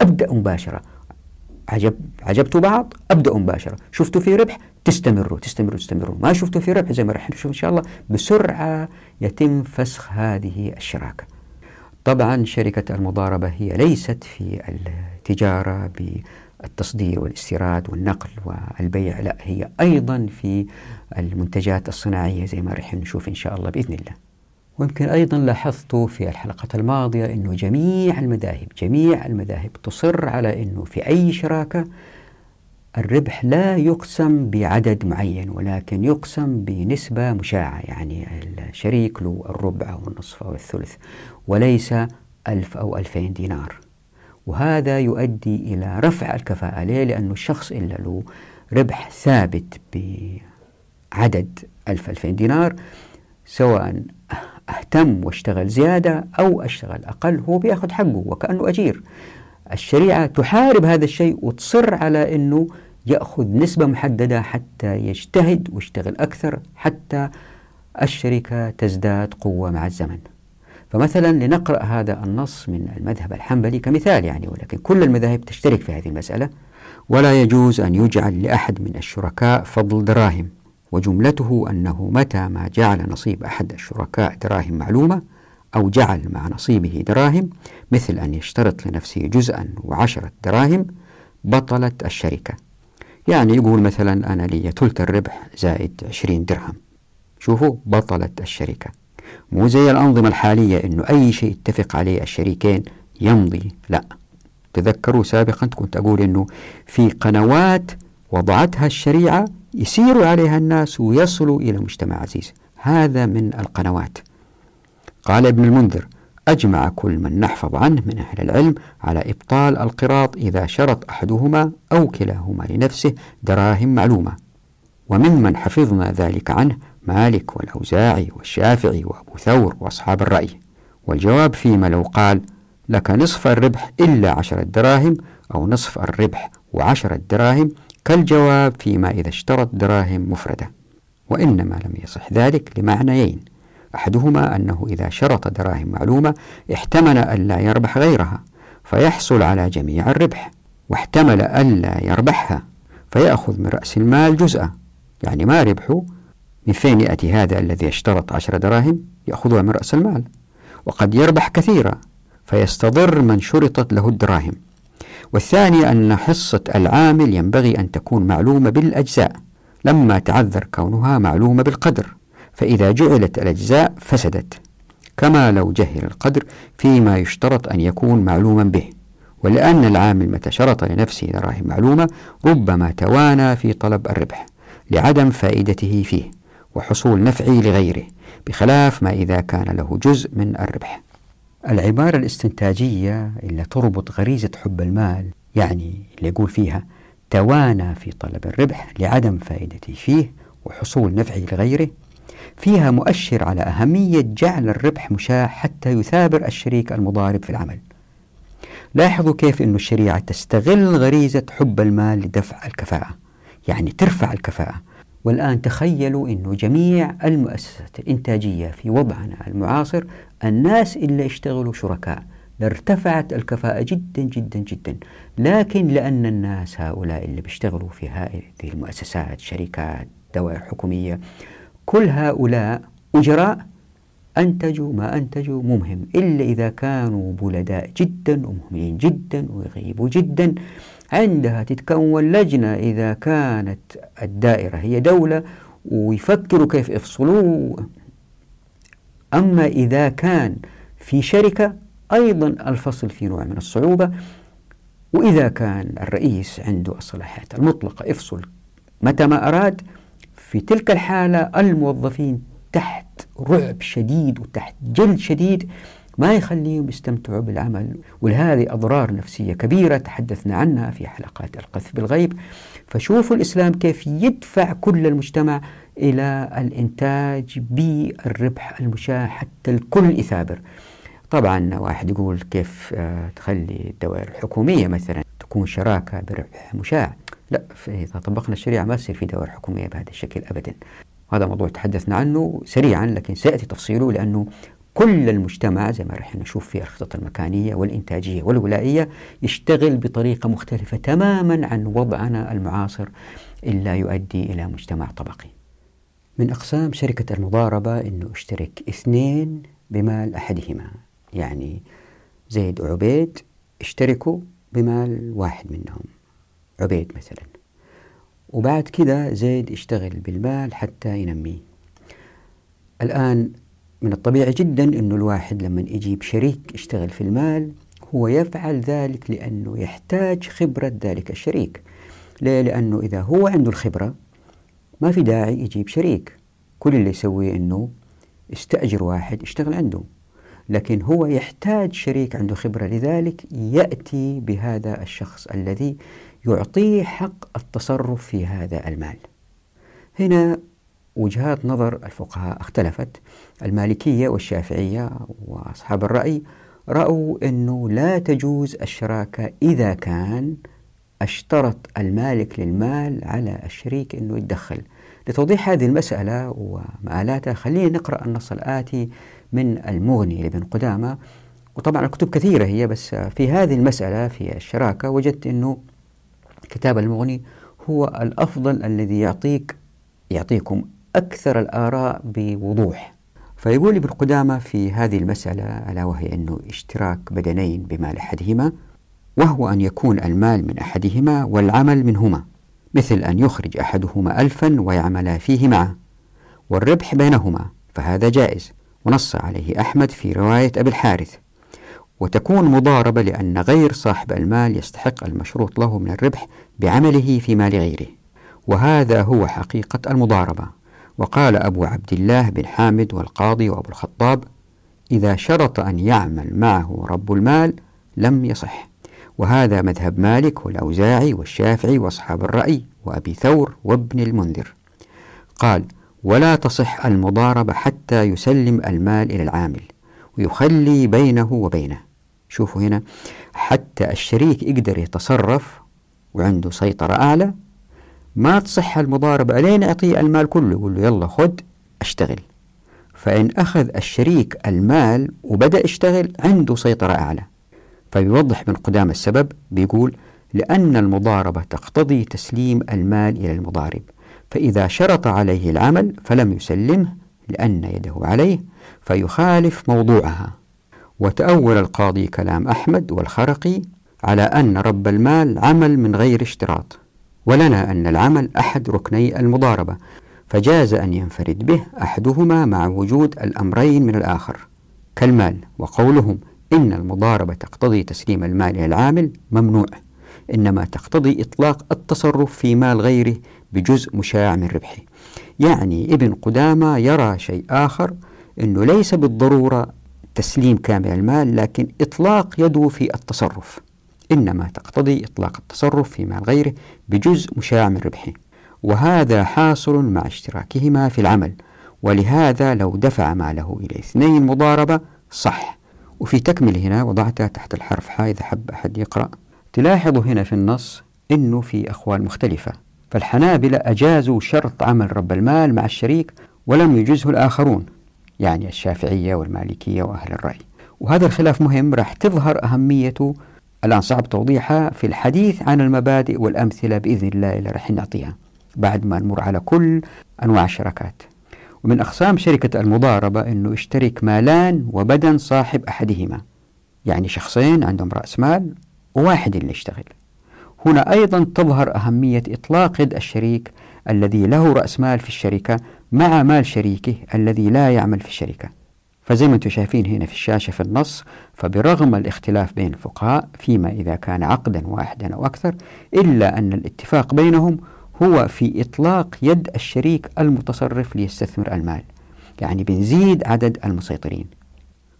أبدأ مباشرة. عجب عجبتوا بعض؟ أبدأوا مباشرة. شفتوا في ربح؟ تستمروا تستمروا تستمروا. ما شفتوا في ربح؟ زي ما راح نشوف إن شاء الله. بسرعة يتم فسخ هذه الشراكة. طبعا شركة المضاربة هي ليست في التجارة التصدير والإستيراد والنقل والبيع لا هي أيضا في المنتجات الصناعية زي ما رح نشوف إن شاء الله بإذن الله. ويمكن أيضا لاحظتوا في الحلقة الماضية أنه جميع المذاهب جميع المذاهب تصر على أنه في أي شراكة الربح لا يقسم بعدد معين ولكن يقسم بنسبة مشاعة يعني الشريك له الربع أو النصف أو الثلث وليس ألف أو ألفين دينار. وهذا يؤدي إلى رفع الكفاءة. ليه؟ لأنه الشخص إلا له ربح ثابت بعدد ألف ألفين دينار سواء اهتم واشتغل زيادة أو اشتغل أقل هو بيأخذ حقه وكأنه أجير. الشريعة تحارب هذا الشيء وتصر على أنه يأخذ نسبة محددة حتى يجتهد ويشتغل أكثر حتى الشركة تزداد قوة مع الزمن. فمثلا لنقرأ هذا النص من المذهب الحنبلي كمثال يعني ولكن كل المذاهب تشترك في هذه المسألة. ولا يجوز أن يجعل لأحد من الشركاء فضل دراهم وجملته أنه متى ما جعل نصيب أحد الشركاء دراهم معلومة أو جعل مع نصيبه دراهم مثل أن يشترط لنفسه جزءا وعشرة دراهم بطلت الشركة. يعني يقول مثلا أنا لي ثلث الربح زائد عشرين درهم. شوفوا بطلت الشركة. مو زي الأنظمة الحالية أنه أي شيء اتفق عليه الشريكين يمضي لا. تذكروا سابقا كنت أقول أنه في قنوات وضعتها الشريعة يسيروا عليها الناس ويصلوا إلى مجتمع عزيز. هذا من القنوات. قال ابن المنذر أجمع كل من نحفظ عنه من أهل العلم على إبطال القراط إذا شرط أحدهما أو كلاهما لنفسه دراهم معلومة. وممن حفظنا ذلك عنه مالك والأوزاعي والشافعي وأبو ثور وأصحاب الرأي. والجواب فيما لو قال لك نصف الربح إلا عشرة دراهم أو نصف الربح وعشرة دراهم كالجواب فيما إذا اشترط دراهم مفردة. وإنما لم يصح ذلك لمعنيين. أحدهما أنه إذا شرط دراهم معلومة احتمل ألا يربح غيرها فيحصل على جميع الربح. واحتمل ألا يربحها فيأخذ من رأس المال جزءا يعني ما ربحه من فين يأتي هذا الذي اشترط عشر دراهم يأخذها من رأس المال وقد يربح كثيرا فيستضر من شرطت له الدراهم. والثاني أن حصة العامل ينبغي أن تكون معلومة بالأجزاء لما تعذر كونها معلومة بالقدر فإذا جعلت الأجزاء فسدت. كما لو جهل القدر فيما يشترط أن يكون معلوما به. ولأن العامل متى شرط لنفسه دراهم معلومة ربما توانى في طلب الربح لعدم فائدته فيه. وحصول نفعي لغيره بخلاف ما إذا كان له جزء من الربح. العبارة الاستنتاجية اللي تربط غريزة حب المال يعني اللي يقول فيها توانى في طلب الربح لعدم فائدته فيه وحصول نفعه لغيره فيها مؤشر على أهمية جعل الربح مشاع حتى يثابر الشريك المضارب في العمل. لاحظوا كيف أن الشريعة تستغل غريزة حب المال لدفع الكفاءة يعني ترفع الكفاءة والآن تخيلوا أنه جميع المؤسسات الإنتاجية في وضعنا المعاصر الناس اللي يشتغلوا شركاء. لارتفعت الكفاءة جدا جدا جدا. لكن لأن الناس هؤلاء اللي بيشتغلوا في هذه المؤسسات شركات دوائر حكومية كل هؤلاء أجراء أنتجوا ما أنتجوا مهم. إلا إذا كانوا بلداء جدا ومهملين جدا ويغيبوا جدا. عندها تتكون لجنة إذا كانت الدائرة هي دولة ويفكروا كيف يفصلوه أما إذا كان في شركة أيضا الفصل في نوع من الصعوبة. وإذا كان الرئيس عنده الصلاحيات المطلقة يفصل متى ما أراد. في تلك الحالة الموظفين تحت رعب شديد وتحت جلد شديد. ما يخليهم يستمتعوا بالعمل. ولهذه أضرار نفسية كبيرة تحدثنا عنها في حلقات القذف بالغيب. فشوفوا الإسلام كيف يدفع كل المجتمع إلى الإنتاج بالربح المشاع حتى الكل يثابر. طبعا واحد يقول كيف آه، تخلي الدوائر الحكومية مثلا تكون شراكة بربح مشاع. لا إذا طبقنا الشريعة ما تصير في دوائر حكومية بهذا الشكل أبدا. هذا موضوع تحدثنا عنه سريعا لكن سيأتي تفصيله لأنه كل المجتمع زي ما رح نشوف في الخطط المكانية والإنتاجية والولائية يشتغل بطريقة مختلفة تماما عن وضعنا المعاصر إلا يؤدي إلى مجتمع طبقي. من أقسام شركة المضاربة أنه أشترك اثنين بمال أحدهما. يعني زيد وعبيد اشتركوا بمال واحد منهم. عبيد مثلا. وبعد كده زيد يشتغل بالمال حتى ينميه. الآن من الطبيعي جدا أنه الواحد لما يجيب شريك يشتغل في المال هو يفعل ذلك لأنه يحتاج خبرة ذلك الشريك. ليه؟ لأنه إذا هو عنده الخبرة ما في داعي يجيب شريك كل اللي يسويه أنه يستأجر واحد يشتغل عنده. لكن هو يحتاج شريك عنده خبرة لذلك يأتي بهذا الشخص الذي يعطيه حق التصرف في هذا المال. هنا وجهات نظر الفقهاء اختلفت. المالكية والشافعية وأصحاب الرأي رأوا أنه لا تجوز الشراكة إذا كان اشترط المالك للمال على الشريك أنه يتدخل. لتوضيح هذه المسألة ومآلاتها خلينا نقرأ النص الآتي من المغني لابن قدامة. وطبعا الكتب كثيرة هي بس في هذه المسألة في الشراكة وجدت أنه كتاب المغني هو الأفضل الذي يعطيك يعطيكم أكثر الآراء بوضوح. فيقول ابن قدامة في هذه المسألة ألا وهي أنه اشتراك بدنين بمال أحدهما وهو أن يكون المال من أحدهما والعمل منهما مثل أن يخرج أحدهما ألفا ويعملا فيه معه والربح بينهما فهذا جائز ونص عليه أحمد في رواية أبي الحارث. وتكون مضاربة لأن غير صاحب المال يستحق المشروط له من الربح بعمله في مال غيره. وهذا هو حقيقة المضاربة. وقال أبو عبد الله بن حامد والقاضي وأبو الخطاب إذا شرط أن يعمل معه رب المال لم يصح وهذا مذهب مالك والأوزاعي والشافعي وأصحاب الرأي وأبي ثور وابن المنذر. قال ولا تصح المضاربة حتى يسلم المال إلى العامل ويخلي بينه وبينه. شوفوا هنا حتى الشريك يقدر يتصرف وعنده سيطرة أعلى ما تصح المضاربة ألين يعطيه المال كله. يقول له يلا خد أشتغل. فإن أخذ الشريك المال وبدأ يشتغل عنده سيطرة أعلى. فبيوضح من قدام السبب بيقول لأن المضاربة تقتضي تسليم المال إلى المضارب. فإذا شرط عليه العمل فلم يسلمه لأن يده عليه فيخالف موضوعها. وتأول القاضي كلام أحمد والخرقي على أن رب المال عمل من غير اشتراط. ولنا أن العمل أحد ركني المضاربة فجاز أن ينفرد به أحدهما مع وجود الأمرين من الآخر. كالمال وقولهم إن المضاربة تقتضي تسليم المال إلى العامل ممنوع إنما تقتضي إطلاق التصرف في مال غيره بجزء مشاع من ربحه. يعني ابن قدامة يرى شيء آخر أنه ليس بالضرورة تسليم كامل المال لكن إطلاق يده في التصرف. إنما تقتضي إطلاق التصرف في مال غيره بجزء مشاع من ربحه. وهذا حاصل مع اشتراكهما في العمل ولهذا لو دفع ماله إلى اثنين مضاربة صح. وفي تكمل هنا وضعتها تحت الحرف ح إذا حب أحد يقرأ. تلاحظوا هنا في النص أنه في أقوال مختلفة فالحنابلة أجازوا شرط عمل رب المال مع الشريك ولم يجزه الآخرون يعني الشافعية والمالكية وأهل الرأي. وهذا الخلاف مهم راح تظهر أهميته الآن صعب توضيحها في الحديث عن المبادئ والأمثلة بإذن الله اللي راح نعطيها بعد ما نمر على كل أنواع الشراكات. ومن أقسام شركة المضاربة أنه يشترك مالان وبدن صاحب أحدهما. يعني شخصين عندهم رأس مال وواحد اللي يشتغل. هنا أيضا تظهر أهمية إطلاق يد الشريك الذي له رأس مال في الشركة مع مال شريكه الذي لا يعمل في الشركة. فزي ما أنتم شايفين هنا في الشاشة في النص فبرغم الاختلاف بين الفقهاء فيما إذا كان عقدا واحدا أو أكثر إلا أن الاتفاق بينهم هو في إطلاق يد الشريك المتصرف ليستثمر المال يعني بنزيد عدد المسيطرين.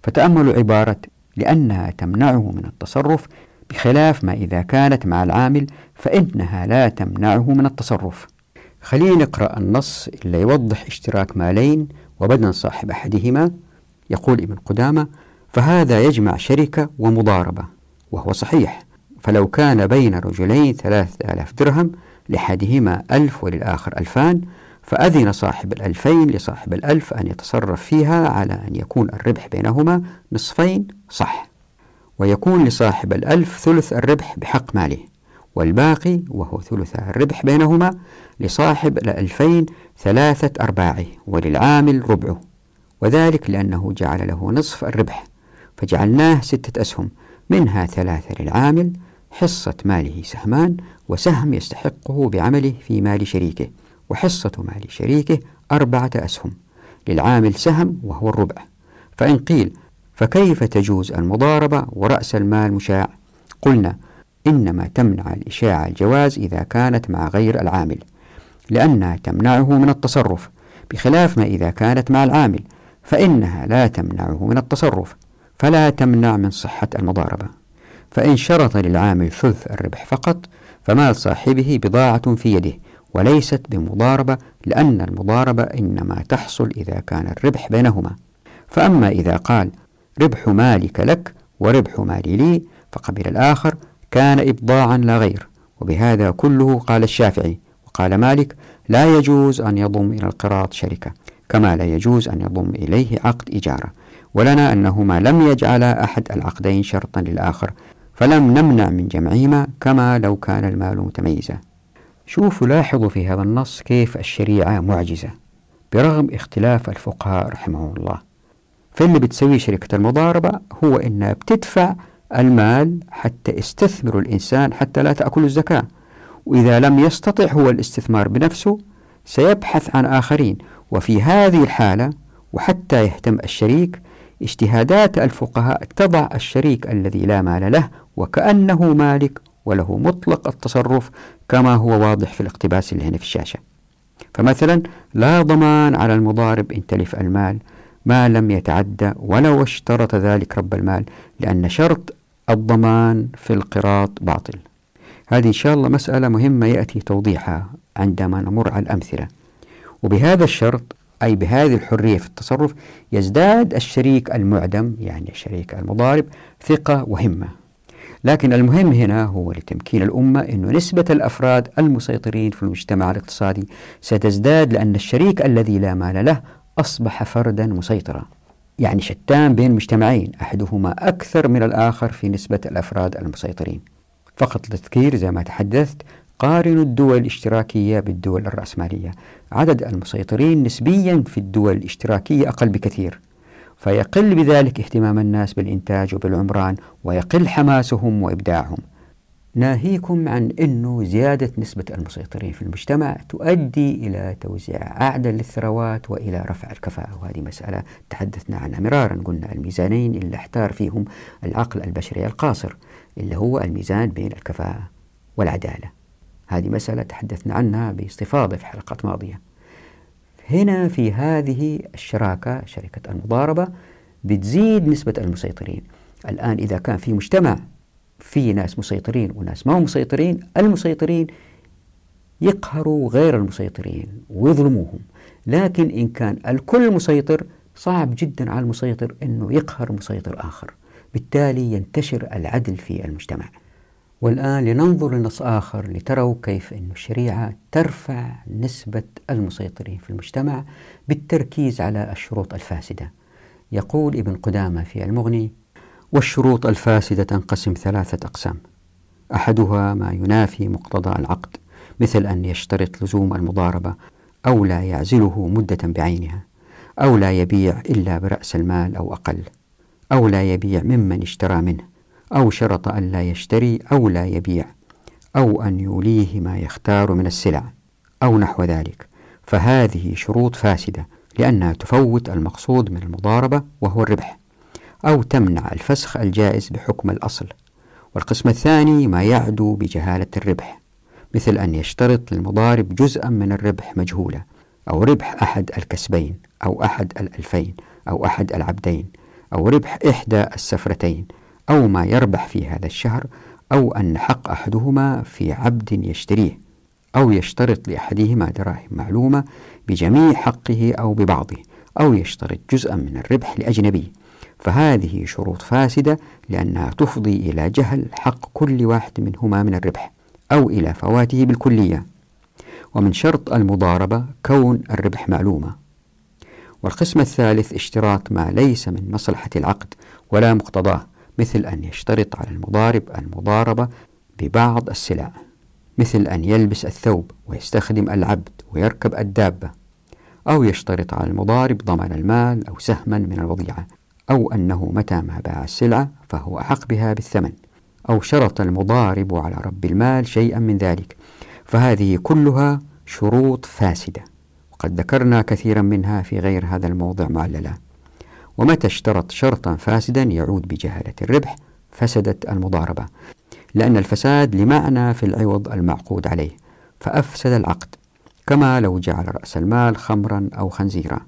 فتأملوا عبارة لأنها تمنعه من التصرف بخلاف ما إذا كانت مع العامل فإنها لا تمنعه من التصرف. خلينا نقرأ النص اللي يوضح اشتراك مالين وبدن صاحب أحدهما. يقول ابن قدامة فهذا يجمع شركة ومضاربة وهو صحيح. فلو كان بين رجلين ثلاثة آلاف درهم لأحدهما ألف وللآخر ألفان فأذن صاحب الألفين لصاحب الألف أن يتصرف فيها على أن يكون الربح بينهما نصفين صح. ويكون لصاحب الألف ثلث الربح بحق ماله والباقي وهو ثلث الربح بينهما لصاحب الألفين ثلاثة أرباعه وللعامل ربعه. وذلك لأنه جعل له نصف الربح فجعلناه ستة أسهم منها ثلاثة للعامل حصة ماله سهمان وسهم يستحقه بعمله في مال شريكه وحصة مال شريكه أربعة أسهم للعامل سهم وهو الربع. فإن قيل فكيف تجوز المضاربة ورأس المال مشاع؟ قلنا إنما تمنع الإشاعة الجواز إذا كانت مع غير العامل لأنها تمنعه من التصرف بخلاف ما إذا كانت مع العامل فإنها لا تمنعه من التصرف فلا تمنع من صحة المضاربة. فإن شرط للعامل ثلث الربح فقط فمال صاحبه بضاعة في يده وليست بمضاربة لأن المضاربة إنما تحصل إذا كان الربح بينهما. فأما إذا قال ربح مالك لك وربح مالي لي فقبل الآخر كان إبضاعا لا غير. وبهذا كله قال الشافعي وقال مالك لا يجوز أن يضم إلى القراط شركة. كما لا يجوز أن يضم إليه عقد إجارة ولنا أنهما لم يجعلا أحد العقدين شرطا للآخر فلم نمنع من جمعهما كما لو كان المال متميزا. شوفوا لاحظوا في هذا النص كيف الشريعة معجزة برغم اختلاف الفقهاء رحمه الله. فاللي بتسويه شركة المضاربة هو إنها بتدفع المال حتى يستثمر الإنسان حتى لا تأكل الزكاة وإذا لم يستطع هو الاستثمار بنفسه سيبحث عن آخرين. وفي هذه الحالة وحتى يهتم الشريك اجتهادات الفقهاء تضع الشريك الذي لا مال له وكأنه مالك وله مطلق التصرف كما هو واضح في الاقتباس اللي هنا في الشاشة. فمثلا لا ضمان على المضارب إن تلف المال ما لم يتعدى ولو اشترط ذلك رب المال لأن شرط الضمان في القراط باطل. هذه إن شاء الله مسألة مهمة يأتي توضيحها. عندما نمر على الأمثلة. وبهذا الشرط أي بهذه الحرية في التصرف يزداد الشريك المعدم يعني الشريك المضارب ثقة وهمة. لكن المهم هنا هو لتمكين الأمة أن نسبة الأفراد المسيطرين في المجتمع الاقتصادي ستزداد لأن الشريك الذي لا مال له أصبح فردا مسيطرا. يعني شتان بين مجتمعين أحدهما أكثر من الآخر في نسبة الأفراد المسيطرين. فقط للتذكير زي ما تحدثت قارنوا الدول الاشتراكية بالدول الرأسمالية. عدد المسيطرين نسبيا في الدول الاشتراكية أقل بكثير فيقل بذلك اهتمام الناس بالإنتاج وبالعمران ويقل حماسهم وإبداعهم. ناهيكم عن أنه زيادة نسبة المسيطرين في المجتمع تؤدي إلى توزيع أعدل للثروات وإلى رفع الكفاءة. وهذه مسألة تحدثنا عنها مرارا. قلنا الميزانين اللي احتار فيهم العقل البشري القاصر اللي هو الميزان بين الكفاءة والعدالة. هذه مسألة تحدثنا عنها باستفاضة في حلقات ماضية. هنا في هذه الشراكة شركة المضاربة بتزيد نسبة المسيطرين. الآن إذا كان في مجتمع في ناس مسيطرين وناس ما هم مسيطرين المسيطرين يقهروا غير المسيطرين ويظلموهم. لكن إن كان الكل مسيطر صعب جدا على المسيطر أنه يقهر مسيطر آخر. بالتالي ينتشر العدل في المجتمع. والآن لننظر لنص آخر لتروا كيف أن الشريعة ترفع نسبة المسيطرين في المجتمع بالتركيز على الشروط الفاسدة. يقول ابن قدامة في المغني والشروط الفاسدة تنقسم ثلاثة أقسام. أحدها ما ينافي مقتضى العقد مثل أن يشترط لزوم المضاربة أو لا يعزله مدة بعينها أو لا يبيع إلا برأس المال أو أقل أو لا يبيع ممن اشترى منه أو شرط أن لا يشتري أو لا يبيع أو أن يوليه ما يختار من السلع أو نحو ذلك. فهذه شروط فاسدة لأنها تفوت المقصود من المضاربة وهو الربح أو تمنع الفسخ الجائز بحكم الأصل. والقسم الثاني ما يعدو بجهالة الربح مثل أن يشترط للمضارب جزءا من الربح مجهولة أو ربح أحد الكسبين أو أحد الألفين أو أحد العبدين أو ربح إحدى السفرتين أو ما يربح في هذا الشهر أو أن حق أحدهما في عبد يشتريه أو يشترط لأحدهما دراهم معلومة بجميع حقه أو ببعضه أو يشترط جزءا من الربح لأجنبي. فهذه شروط فاسدة لأنها تفضي إلى جهل حق كل واحد منهما من الربح أو إلى فواته بالكلية. ومن شرط المضاربة كون الربح معلومة. والقسم الثالث اشتراط ما ليس من مصلحة العقد ولا مقتضاه. مثل أن يشترط على المضارب المضاربة ببعض السلع مثل أن يلبس الثوب ويستخدم العبد ويركب الدابة أو يشترط على المضارب ضمان المال أو سهما من الوضيعة أو أنه متى ما باع السلعة فهو أحق بها بالثمن أو شرط المضارب على رب المال شيئا من ذلك. فهذه كلها شروط فاسدة وقد ذكرنا كثيرا منها في غير هذا الموضع معللا. ومتى اشترط شرطا فاسدا يعود بجهالة الربح؟ فسدت المضاربة. لأن الفساد لمعنى في العوض المعقود عليه. فأفسد العقد. كما لو جعل رأس المال خمرا أو خنزيرا.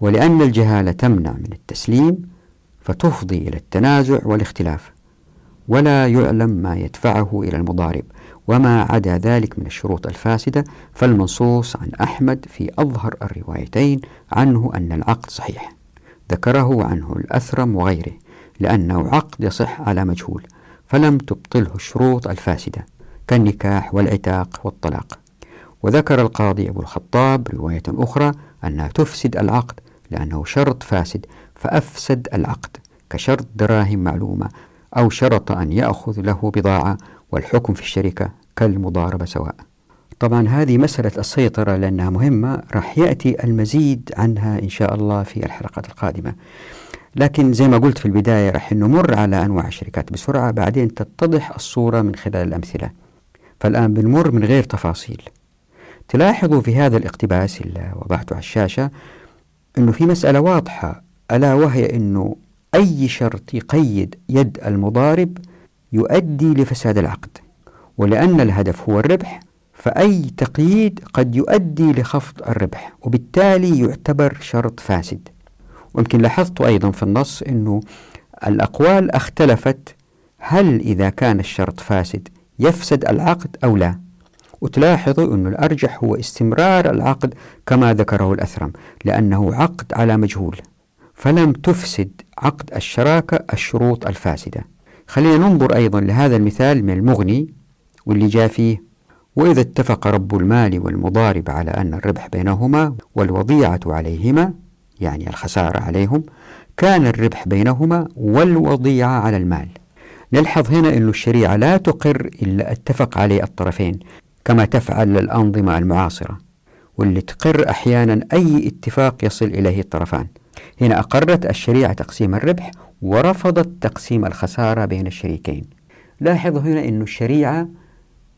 ولأن الجهالة تمنع من التسليم فتفضي إلى التنازع والاختلاف. ولا يعلم ما يدفعه إلى المضارب. وما عدا ذلك من الشروط الفاسدة فالمنصوص عن أحمد في أظهر الروايتين عنه أن العقد صحيح. ذكره عنه الأثرم وغيره لأنه عقد يصح على مجهول فلم تبطله الشروط الفاسدة كالنكاح والعتاق والطلاق. وذكر القاضي أبو الخطاب رواية أخرى أنها تفسد العقد لأنه شرط فاسد فأفسد العقد كشرط دراهم معلومة أو شرط أن يأخذ له بضاعة والحكم في الشركة كالمضاربة سواء. طبعا هذه مسألة السيطرة لأنها مهمة راح يأتي المزيد عنها إن شاء الله في الحلقات القادمة. لكن زي ما قلت في البداية راح نمر على أنواع الشركات بسرعة بعدين تتضح الصورة من خلال الأمثلة. فالآن بنمر من غير تفاصيل. تلاحظوا في هذا الاقتباس اللي وضعته على الشاشة أنه في مسألة واضحة ألا وهي أنه أي شرط يقيد يد المضارب يؤدي لفساد العقد. ولأن الهدف هو الربح فأي تقييد قد يؤدي لخفض الربح وبالتالي يعتبر شرط فاسد. ويمكن لاحظت أيضا في النص أنه الأقوال اختلفت هل إذا كان الشرط فاسد يفسد العقد أو لا. وتلاحظوا أن الأرجح هو استمرار العقد كما ذكره الأثرم لأنه عقد على مجهول فلم تفسد عقد الشراكة الشروط الفاسدة. خلينا ننظر أيضا لهذا المثال من المغني واللي جاء فيه وإذا اتفق رب المال والمضارب على أن الربح بينهما والوضيعة عليهما يعني الخسارة عليهم كان الربح بينهما والوضيعة على المال. نلحظ هنا أن الشريعة لا تقر إلا اتفق عليه الطرفين كما تفعل الأنظمة المعاصرة واللي تقر أحيانا أي اتفاق يصل إليه الطرفان. هنا أقرت الشريعة تقسيم الربح ورفضت تقسيم الخسارة بين الشريكين. لاحظوا هنا أن الشريعة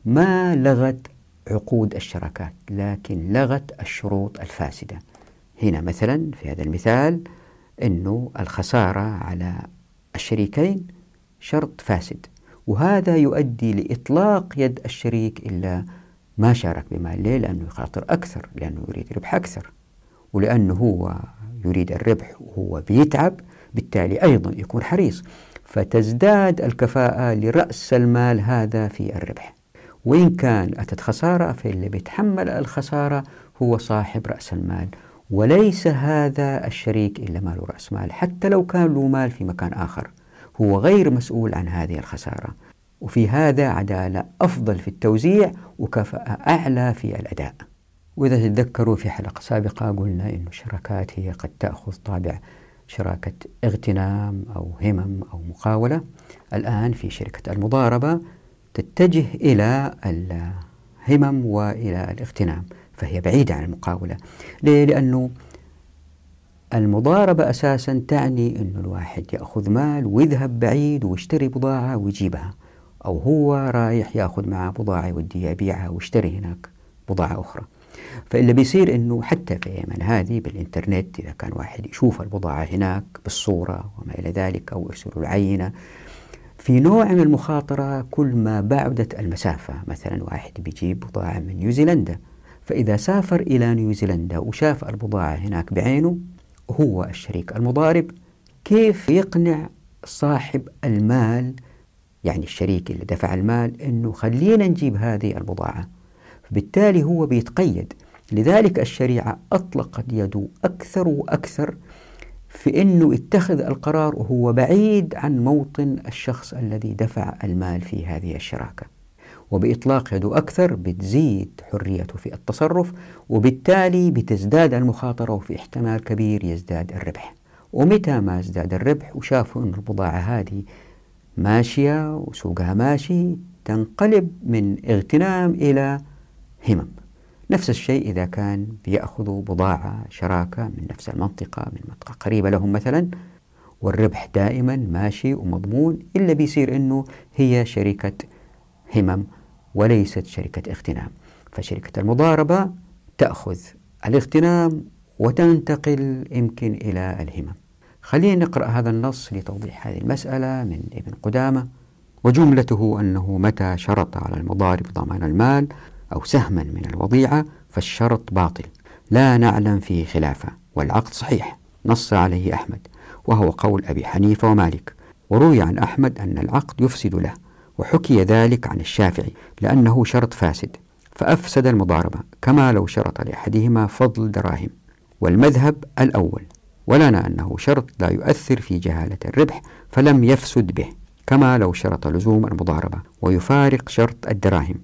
ما لغت عقود الشراكات لكن لغت الشروط الفاسدة. هنا مثلا في هذا المثال أنه الخسارة على الشريكين شرط فاسد وهذا يؤدي لإطلاق يد الشريك إلا ما شارك بمال ليه؟ لأنه يخاطر أكثر لأنه يريد ربح أكثر ولأنه هو يريد الربح وهو بيتعب بالتالي أيضا يكون حريص. فتزداد الكفاءة لرأس المال هذا في الربح. وإن كان أتت خسارة فاللي بيتحمل الخسارة هو صاحب رأس المال. وليس هذا الشريك إلا ماله رأس مال حتى لو كان له مال في مكان آخر. هو غير مسؤول عن هذه الخسارة. وفي هذا عدالة أفضل في التوزيع وكفاءة أعلى في الأداء. وإذا تتذكروا في حلقة سابقة قلنا أن الشراكات هي قد تأخذ طابع شراكة اغتنام أو همم أو مقاولة. الآن في شركة المضاربة تتجه إلى الهمم وإلى الاغتنام فهي بعيدة عن المقاولة ليه؟ لأنه المضاربة أساسا تعني أن الواحد يأخذ مال ويذهب بعيد ويشتري بضاعة ويجيبها أو هو رايح يأخذ معه بضاعة يوديها يبيعها ويشتري هناك بضاعة أخرى فاللي بيصير أنه حتى في يمن هذه بالإنترنت إذا كان واحد يشوف البضاعة هناك بالصورة وما إلى ذلك أو يرسلوا العينة في نوع من المخاطرة كل ما بعدت المسافة. مثلا واحد بيجيب بضاعة من نيوزيلندا فإذا سافر إلى نيوزيلندا وشاف البضاعة هناك بعينه هو الشريك المضارب. كيف يقنع صاحب المال يعني الشريك اللي دفع المال أنه خلينا نجيب هذه البضاعة؟ بالتالي هو بيتقيد. لذلك الشريعة أطلقت يده أكثر وأكثر في أنه اتخذ القرار وهو بعيد عن موطن الشخص الذي دفع المال في هذه الشراكة. وبإطلاق يده أكثر بتزيد حريته في التصرف وبالتالي بتزداد المخاطرة وفي احتمال كبير يزداد الربح. ومتى ما ازداد الربح؟ وشافوا أن البضاعة هذه ماشية وسوقها ماشي تنقلب من اغتنام إلى همم. نفس الشيء إذا كان بيأخذوا بضاعة شراكة من نفس المنطقة من منطقة قريبة لهم مثلا والربح دائما ماشي ومضمون إلا بيصير أنه هي شركة همم وليست شركة اغتنام. فشركة المضاربة تأخذ الاغتنام وتنتقل يمكن إلى الهمم. خلينا نقرأ هذا النص لتوضيح هذه المسألة من ابن قدامة وجملته أنه متى شرط على المضارب ضمان المال أو سهما من الوضيعة فالشرط باطل. لا نعلم فيه خلافة والعقد صحيح. نص عليه أحمد وهو قول أبي حنيفة ومالك. وروي عن أحمد أن العقد يفسد له وحكي ذلك عن الشافعي لأنه شرط فاسد. فأفسد المضاربة كما لو شرط لأحدهما فضل دراهم. والمذهب الأول ولنا أنه شرط لا يؤثر في جهالة الربح فلم يفسد به كما لو شرط لزوم المضاربة ويفارق شرط الدراهم.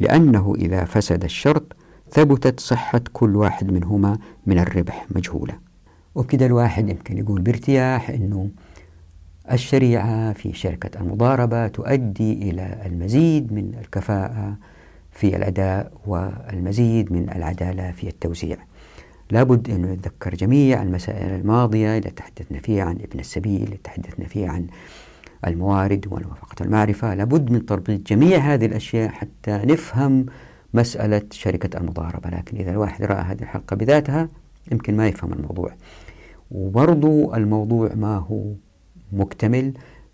لأنه إذا فسد الشرط ثبتت صحة كل واحد منهما من الربح مجهولة وبكده الواحد يمكن يقول بارتياح أنه الشريعة في شركة المضاربة تؤدي إلى المزيد من الكفاءة في الأداء والمزيد من العدالة في التوزيع. لابد أن نتذكر جميع المسائل الماضية اللي تحدثنا فيها عن ابن السبيل اللي تحدثنا فيها عن الموارد وموافقة المعرفة لابد من تربيط جميع هذه الأشياء حتى نفهم مسألة شركة المضاربة. لكن إذا الواحد رأى هذه الحلقة بذاتها يمكن ما يفهم الموضوع. وبرضو الموضوع ما هو مكتمل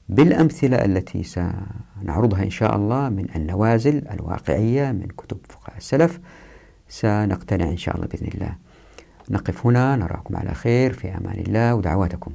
بالأمثلة التي سنعرضها إن شاء الله من النوازل الواقعية من كتب فقهاء السلف. سنقتنع إن شاء الله بإذن الله. نقف هنا نراكم على خير في أمان الله ودعواتكم.